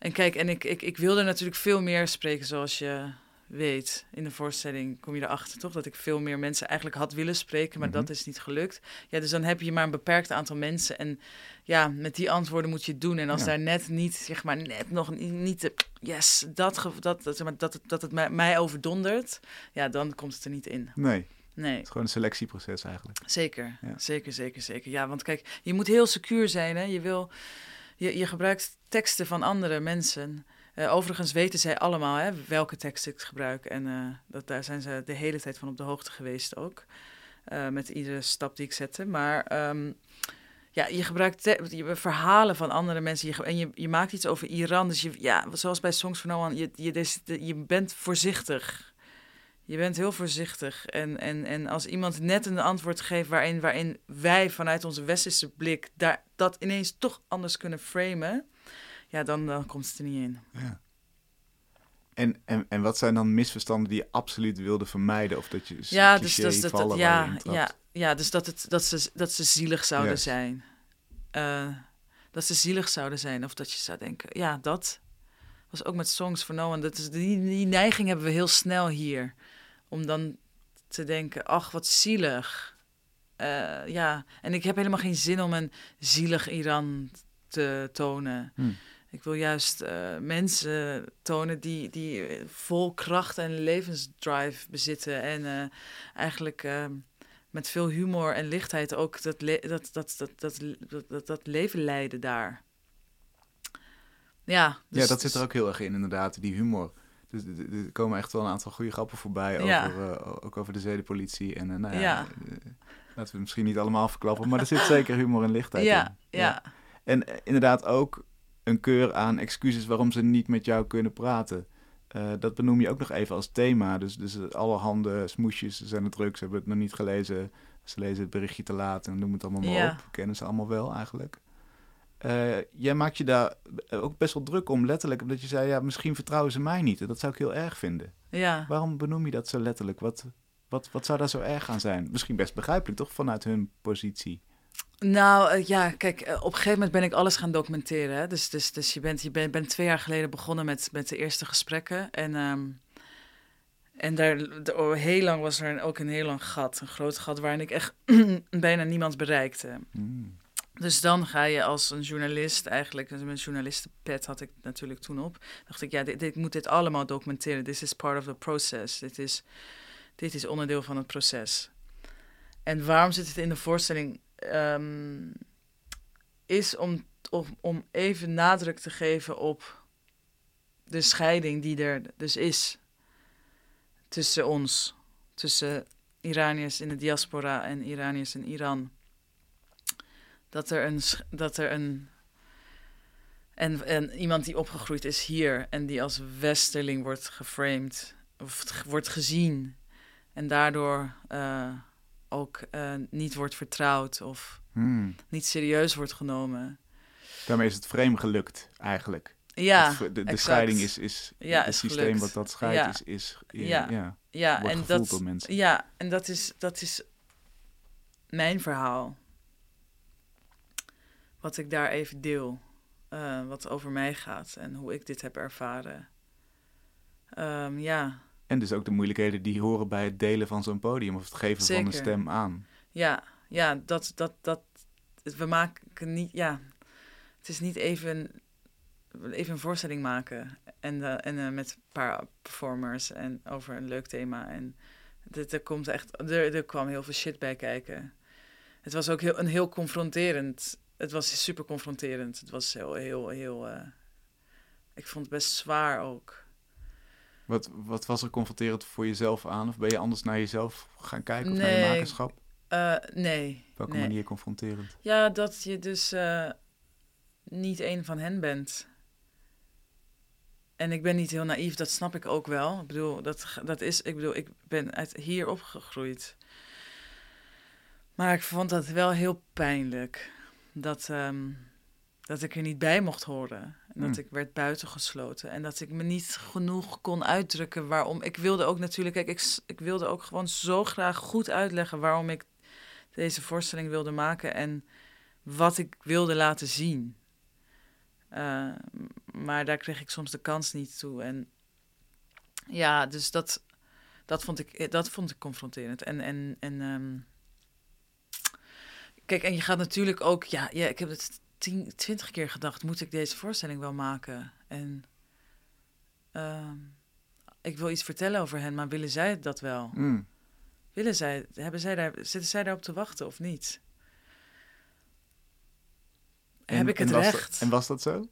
en kijk, en ik, ik, ik wilde natuurlijk veel meer spreken, zoals je weet. In de voorstelling kom je erachter, toch? Dat ik veel meer mensen eigenlijk had willen spreken, maar Mhm. dat is niet gelukt. Ja, dus dan heb je maar een beperkt aantal mensen. En ja, met die antwoorden moet je het doen. En als Ja. daar net niet, zeg maar, net nog niet, de, yes, dat, dat, dat, zeg maar, dat, het, dat het mij, mij overdondert, ja, dan komt het er niet in. Nee, Nee. het is gewoon een selectieproces eigenlijk. Zeker, Ja. zeker, zeker, zeker. Ja, want kijk, je moet heel secuur zijn. Hè? Je, wil, je, je gebruikt teksten van andere mensen. Eh, overigens weten zij allemaal hè, welke teksten ik gebruik. En eh, dat, daar zijn ze de hele tijd van op de hoogte geweest ook. Eh, met iedere stap die ik zette. Maar ehm, ja, je gebruikt je, verhalen van andere mensen. En je, je maakt iets over Iran. Dus je, ja, zoals bij Songs for No je, je, je bent voorzichtig. Je bent heel voorzichtig. En, en, en als iemand net een antwoord geeft waarin, waarin wij vanuit onze westerse blik daar, dat ineens toch anders kunnen framen, ja, dan, dan komt het er niet in. Ja. En, en, en wat zijn dan misverstanden die je absoluut wilde vermijden? Of dat je Ja, dus, dus dat, ja, ja, ja, dus dat, het, dat, ze, dat ze zielig zouden Yes. zijn. Eh, dat ze zielig zouden zijn. Of dat je zou denken, ja, dat was ook met Songs for No One. Dat is, die, die neiging hebben we heel snel hier. Om dan te denken, ach, wat zielig. eh, ja, en ik heb helemaal geen zin om een zielig Iran te tonen. Hm. Ik wil juist eh, mensen tonen die, die vol kracht en levensdrive bezitten. En eh, eigenlijk eh, met veel humor en lichtheid ook dat, dat, dat, dat, dat, dat, dat, dat leven leiden daar. Ja, dus- ja, dat zit dus- er ook heel erg in, inderdaad, die humor. Dus er- komen echt wel een aantal goede grappen voorbij, Ja. over, ook over de zedenpolitie. En nou ja, Ja. laten we misschien niet allemaal verklappen, maar er zit [laughs] zeker humor en lichtheid in. Ja, ja, En inderdaad ook een keur aan excuses waarom ze niet met jou kunnen praten. Eh, dat benoem je ook nog even als thema. Dus, dus allerhande smoesjes ze zijn het druk, ze hebben het nog niet gelezen. Ze lezen het berichtje te laat en noem het allemaal maar Ja. op. Kennen ze allemaal wel eigenlijk. Eh, jij maakt je daar ook best wel druk om, letterlijk. Omdat je zei, ja, misschien vertrouwen ze mij niet. En dat zou ik heel erg vinden. ja. Waarom benoem je dat zo letterlijk? Wat, wat, wat zou daar zo erg aan zijn? Misschien best begrijpelijk, toch? Vanuit hun positie. Nou eh, ja, kijk, eh, op een gegeven moment ben ik alles gaan documenteren. Hè? Dus, dus, dus je bent, je bent, bent twee jaar geleden begonnen met, met de eerste gesprekken. En, ehm, en daar, de- oh, heel lang was er ook een heel lang gat, een groot gat, waarin ik echt [clears throat] bijna niemand bereikte. Hmm. Dus dan ga je als een journalist eigenlijk, dus mijn journalistenpet had ik natuurlijk toen op, dacht ik, ja, dit, dit- ik moet dit allemaal documenteren. This is part of the process. Dit is, dit is onderdeel van het proces. En waarom zit het in de voorstelling? Ehm, is om, om, om even nadruk te geven op de scheiding die er dus is tussen ons, tussen Iraniërs in de diaspora en Iraniërs in Iran. Dat er een, dat er een en, en iemand die opgegroeid is hier en die als westerling wordt geframed of wordt gezien en daardoor eh, ook eh, niet wordt vertrouwd of Hmm. niet serieus wordt genomen. Daarmee is het frame gelukt, eigenlijk. Ja, Het- de scheiding is, is Ja, het is systeem gelukt. wat dat scheidt, Ja. is, is ja, Ja. en gevoeld dat, door mensen. ja, en dat is, dat is mijn verhaal. Wat ik daar even deel. eh, wat over mij gaat en hoe ik dit heb ervaren. Ehm, ja, En dus ook de moeilijkheden die horen bij het delen van zo'n podium of het geven van een stem aan. ja, ja, dat, dat, dat, we maken niet, ja, het is niet even, even een voorstelling maken en, eh, en eh, met een paar performers en over een leuk thema en dit, er komt echt, er, er kwam heel veel shit bij kijken. Het was ook heel, een heel confronterend, het was super confronterend, het was heel, heel, heel, eh, ik vond het best zwaar ook. Wat, wat was er confronterend voor jezelf aan? Of ben je anders naar jezelf gaan kijken of naar je makerschap? Eh, nee. Op welke nee. manier confronterend? Ja, dat je dus eh, niet een van hen bent. En ik ben niet heel naïef, dat snap ik ook wel. Ik bedoel, dat, dat is, ik bedoel, ik ben uit hier opgegroeid. Maar ik vond dat wel heel pijnlijk. Dat, ehm, dat ik er niet bij mocht horen. En dat Hmm. ik werd buitengesloten. En dat ik me niet genoeg kon uitdrukken waarom. Ik wilde ook natuurlijk, kijk, ik, ik wilde ook gewoon zo graag goed uitleggen waarom ik deze voorstelling wilde maken en wat ik wilde laten zien. Eh, maar daar kreeg ik soms de kans niet toe. En ja, dus dat, dat, vond, ik, dat vond ik confronterend. En, en, en ehm, kijk, en je gaat natuurlijk ook, ja, ja ik heb het tien, twintig keer gedacht, moet ik deze voorstelling wel maken? En ehm, ik wil iets vertellen over hen, maar willen zij dat wel? Hmm. Willen zij, hebben zij daar, zitten zij daarop te wachten of niet? En- Heb ik het recht? Dat, en was dat zo?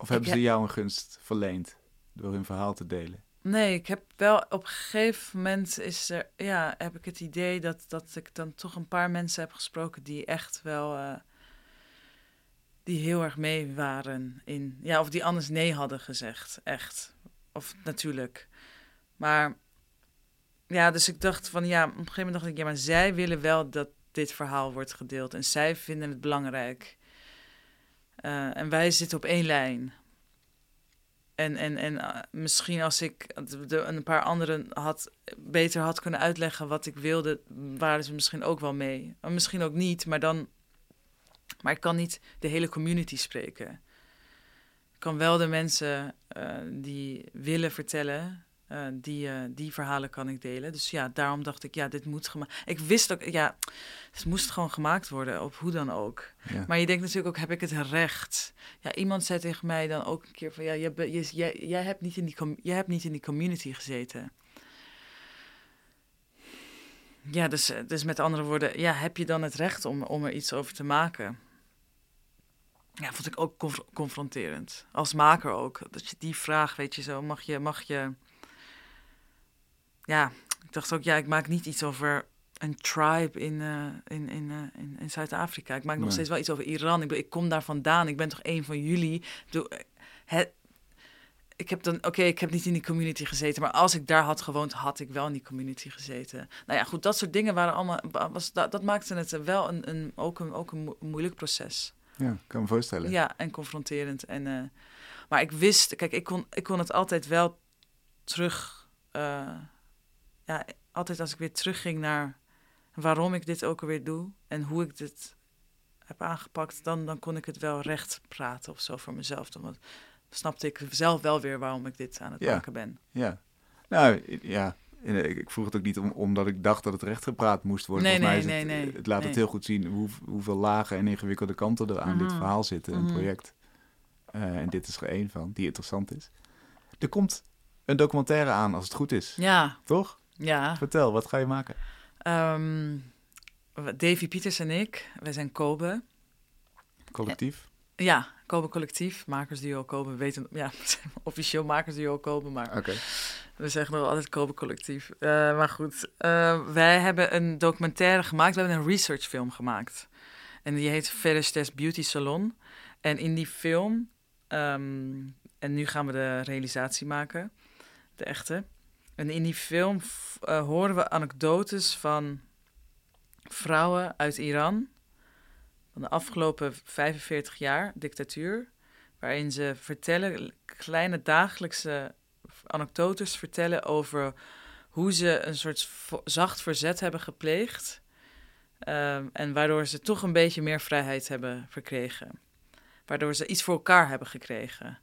Of hebben heb- ze jou een gunst verleend door hun verhaal te delen? Nee, ik heb wel op een gegeven moment is er, ja, heb ik het idee dat, dat ik dan toch een paar mensen heb gesproken die echt wel, eh, die heel erg mee waren in, ja, of die anders nee hadden gezegd, echt. Of natuurlijk. Maar ja, dus ik dacht van ja, op een gegeven moment dacht ik, ja, maar zij willen wel dat dit verhaal wordt gedeeld en zij vinden het belangrijk. Eh, en wij zitten op één lijn. En, en, en eh, misschien als ik een paar anderen had, beter had kunnen uitleggen wat ik wilde, waren ze misschien ook wel mee. Misschien ook niet, maar dan. Maar ik kan niet de hele community spreken. Ik kan wel de mensen eh, die willen vertellen, Eh, die, eh, die verhalen kan ik delen. Dus ja, daarom dacht ik, ja, dit moet gemaakt. Ik wist ook, ja, het moest gewoon gemaakt worden, op hoe dan ook. Ja. Maar je denkt natuurlijk ook, heb ik het recht? Ja, iemand zei tegen mij dan ook een keer van, ja, jij, jij, hebt niet in die com- jij hebt niet in die community gezeten. Ja, dus, dus met andere woorden, ja, heb je dan het recht om, om er iets over te maken? Ja, vond ik ook conf- confronterend. Als maker ook. Dat je die vraag, weet je zo, mag je, mag je... Ja, ik dacht ook, ja, ik maak niet iets over een tribe in, eh, in, in, eh, in, in Zuid-Afrika. Ik maak nog steeds wel iets over Iran. Ik, bedoel, ik kom daar vandaan. Ik ben toch een van jullie. Ik bedoel, het, ik heb dan, oké, ik heb niet in die community gezeten, maar als ik daar had gewoond, had ik wel in die community gezeten. Nou ja, goed, dat soort dingen waren allemaal, was, dat, dat maakte het wel een, een, ook, een, ook een mo- moeilijk proces. Ja, ik kan me voorstellen. Ja, en confronterend. En, eh, maar ik wist, kijk, ik kon, ik kon het altijd wel terug. eh, ja, altijd als ik weer terugging naar waarom ik dit ook alweer doe en hoe ik dit heb aangepakt, dan, dan kon ik het wel recht praten of zo voor mezelf. Dan snapte ik zelf wel weer waarom ik dit aan het Ja. maken ben. Ja. Nou, ja. Eh, Ik vroeg het ook niet om, omdat ik dacht dat het rechtgepraat moest worden. Nee, Volgens mij nee, is het, nee, nee, het laat het heel goed zien hoe, hoeveel lage en ingewikkelde kanten er aan dit Mhm. verhaal zitten, een Mhm. project. Eh, en dit is er één van, die interessant is. Er komt een documentaire aan, als het goed is. Ja, Toch? ja. Vertel, wat ga je maken? Ehm, Davy Pieters en ik, wij zijn Kobe. Collectief? Ja, Kobe Collectief, makersduo Kobe. We weten, ja, [laughs] officieel makersduo Kobe, maar Oké. we zeggen nog altijd Kobe Collectief. Eh, maar goed, eh, wij hebben een documentaire gemaakt. We hebben een researchfilm gemaakt. En die heet Ferris Beauty Salon. En in die film, ehm, en nu gaan we de realisatie maken, de echte. En in die film eh, horen we anekdotes van vrouwen uit Iran van de afgelopen 45 jaar dictatuur, waarin ze vertellen, kleine dagelijkse anekdotes vertellen over hoe ze een soort zacht verzet hebben gepleegd. ehm, en waardoor ze toch een beetje meer vrijheid hebben verkregen. Waardoor ze iets voor elkaar hebben gekregen.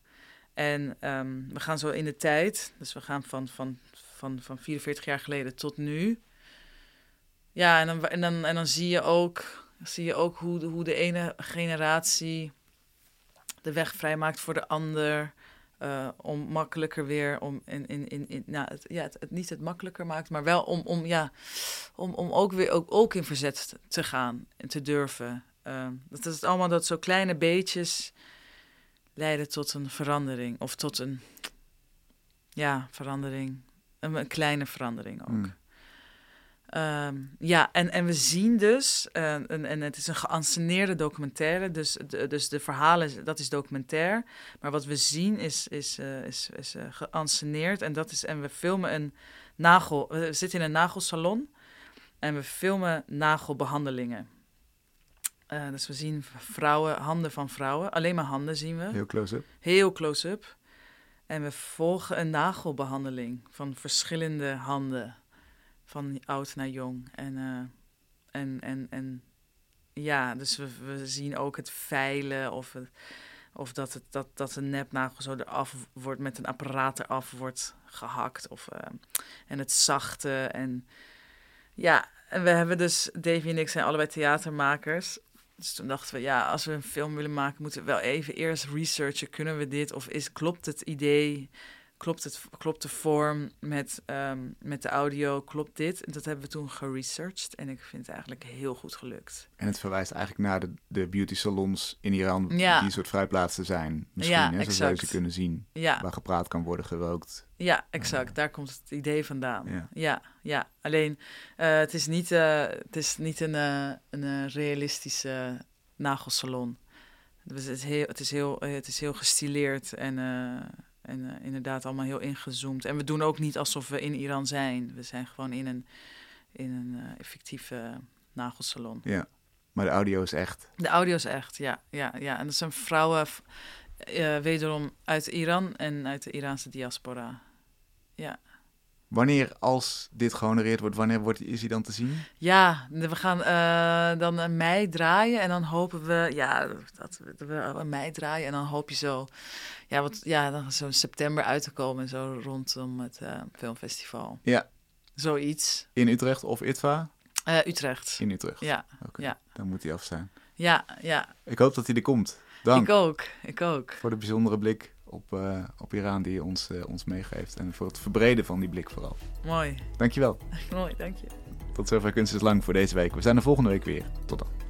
En ehm, we gaan zo in de tijd, dus we gaan van, van, van, van 44 jaar geleden tot nu. Ja, en dan, en dan, en dan zie je ook, zie je ook hoe, de- hoe de ene generatie de weg vrijmaakt voor de ander. eh, om makkelijker weer, om in, in, in, in nou, het, ja, het, het niet het makkelijker maakt, maar wel om, om, ja, om, om ook weer ook, ook in verzet te gaan en te durven. Ehm, dat is allemaal dat zo kleine beetjes leiden tot een verandering. Of tot een, ja, verandering. Een, kleine verandering ook. Mm. Ehm, ja, en, en we zien dus, eh, en, en het is een geanceneerde documentaire, dus de, dus de verhalen, dat is documentair. Maar wat we zien is, is, eh, is, is eh, geanceneerd en, dat is, en we filmen een nagel, we zitten in een nagelsalon en we filmen nagelbehandelingen. Eh, dus we zien vrouwen, handen van vrouwen, alleen maar handen zien we Heel close-up. heel close-up. En we volgen een nagelbehandeling van verschillende handen, van oud naar jong. En, eh, en, en, en ja, dus we, zien ook het veilen of, of dat, het, dat, dat een nepnagel zo eraf wordt, met een apparaat eraf wordt gehakt. Of, eh, en het zachte. En ja, en we hebben dus, Davy en ik zijn allebei theatermakers. Dus toen dachten we, ja, als we een film willen maken, moeten we wel even eerst researchen. Kunnen we dit? Of is, klopt het idee? Klopt, het, klopt de vorm met, ehm, met de audio? Klopt dit? En dat hebben we toen geresearched. En ik vind het eigenlijk heel goed gelukt. En het verwijst eigenlijk naar de, de beauty salons in Iran, Ja. die een soort vrijplaatsen zijn. Misschien, Ja, hè, ze kunnen zien, Ja, waar gepraat kan worden, gerookt. ja exact. Daar komt het idee vandaan. Ja. Ja, ja. Alleen, eh, het is niet, eh, het is niet een, eh, een eh, realistische nagelsalon. Het is heel, het is heel, eh, het is heel gestileerd en, eh, en eh, inderdaad allemaal heel ingezoomd. En we doen ook niet alsof we in Iran zijn. We zijn gewoon in een, in een eh, fictieve nagelsalon. Ja, maar de audio is echt. De audio is echt, ja. ja, ja. En dat zijn vrouwen eh, wederom uit Iran en uit de Iraanse diaspora. Ja. Wanneer, als dit gehonoreerd wordt, wanneer wordt, is hij dan te zien? Ja, we gaan eh, dan een mei draaien en dan hopen we, ja, dat we, een mei draaien en dan hoop je zo, ja, wat, ja, dan zo'n september uit te komen, zo rondom het eh, filmfestival. Ja. Zoiets. In Utrecht of ITVA? Eh, Utrecht. In Utrecht. Ja. Oké, Ja. Dan moet hij af zijn. Ja, ja. Ik hoop dat hij er komt. Dank Ik ook. Ik ook. voor de bijzondere blik op, eh, op Iran die je ons, eh, ons meegeeft. En voor het verbreden van die blik vooral. Mooi. Dankjewel. [laughs] Mooi, dank je. Tot zover Kunst is Lang voor deze week. We zijn er volgende week weer. Tot dan.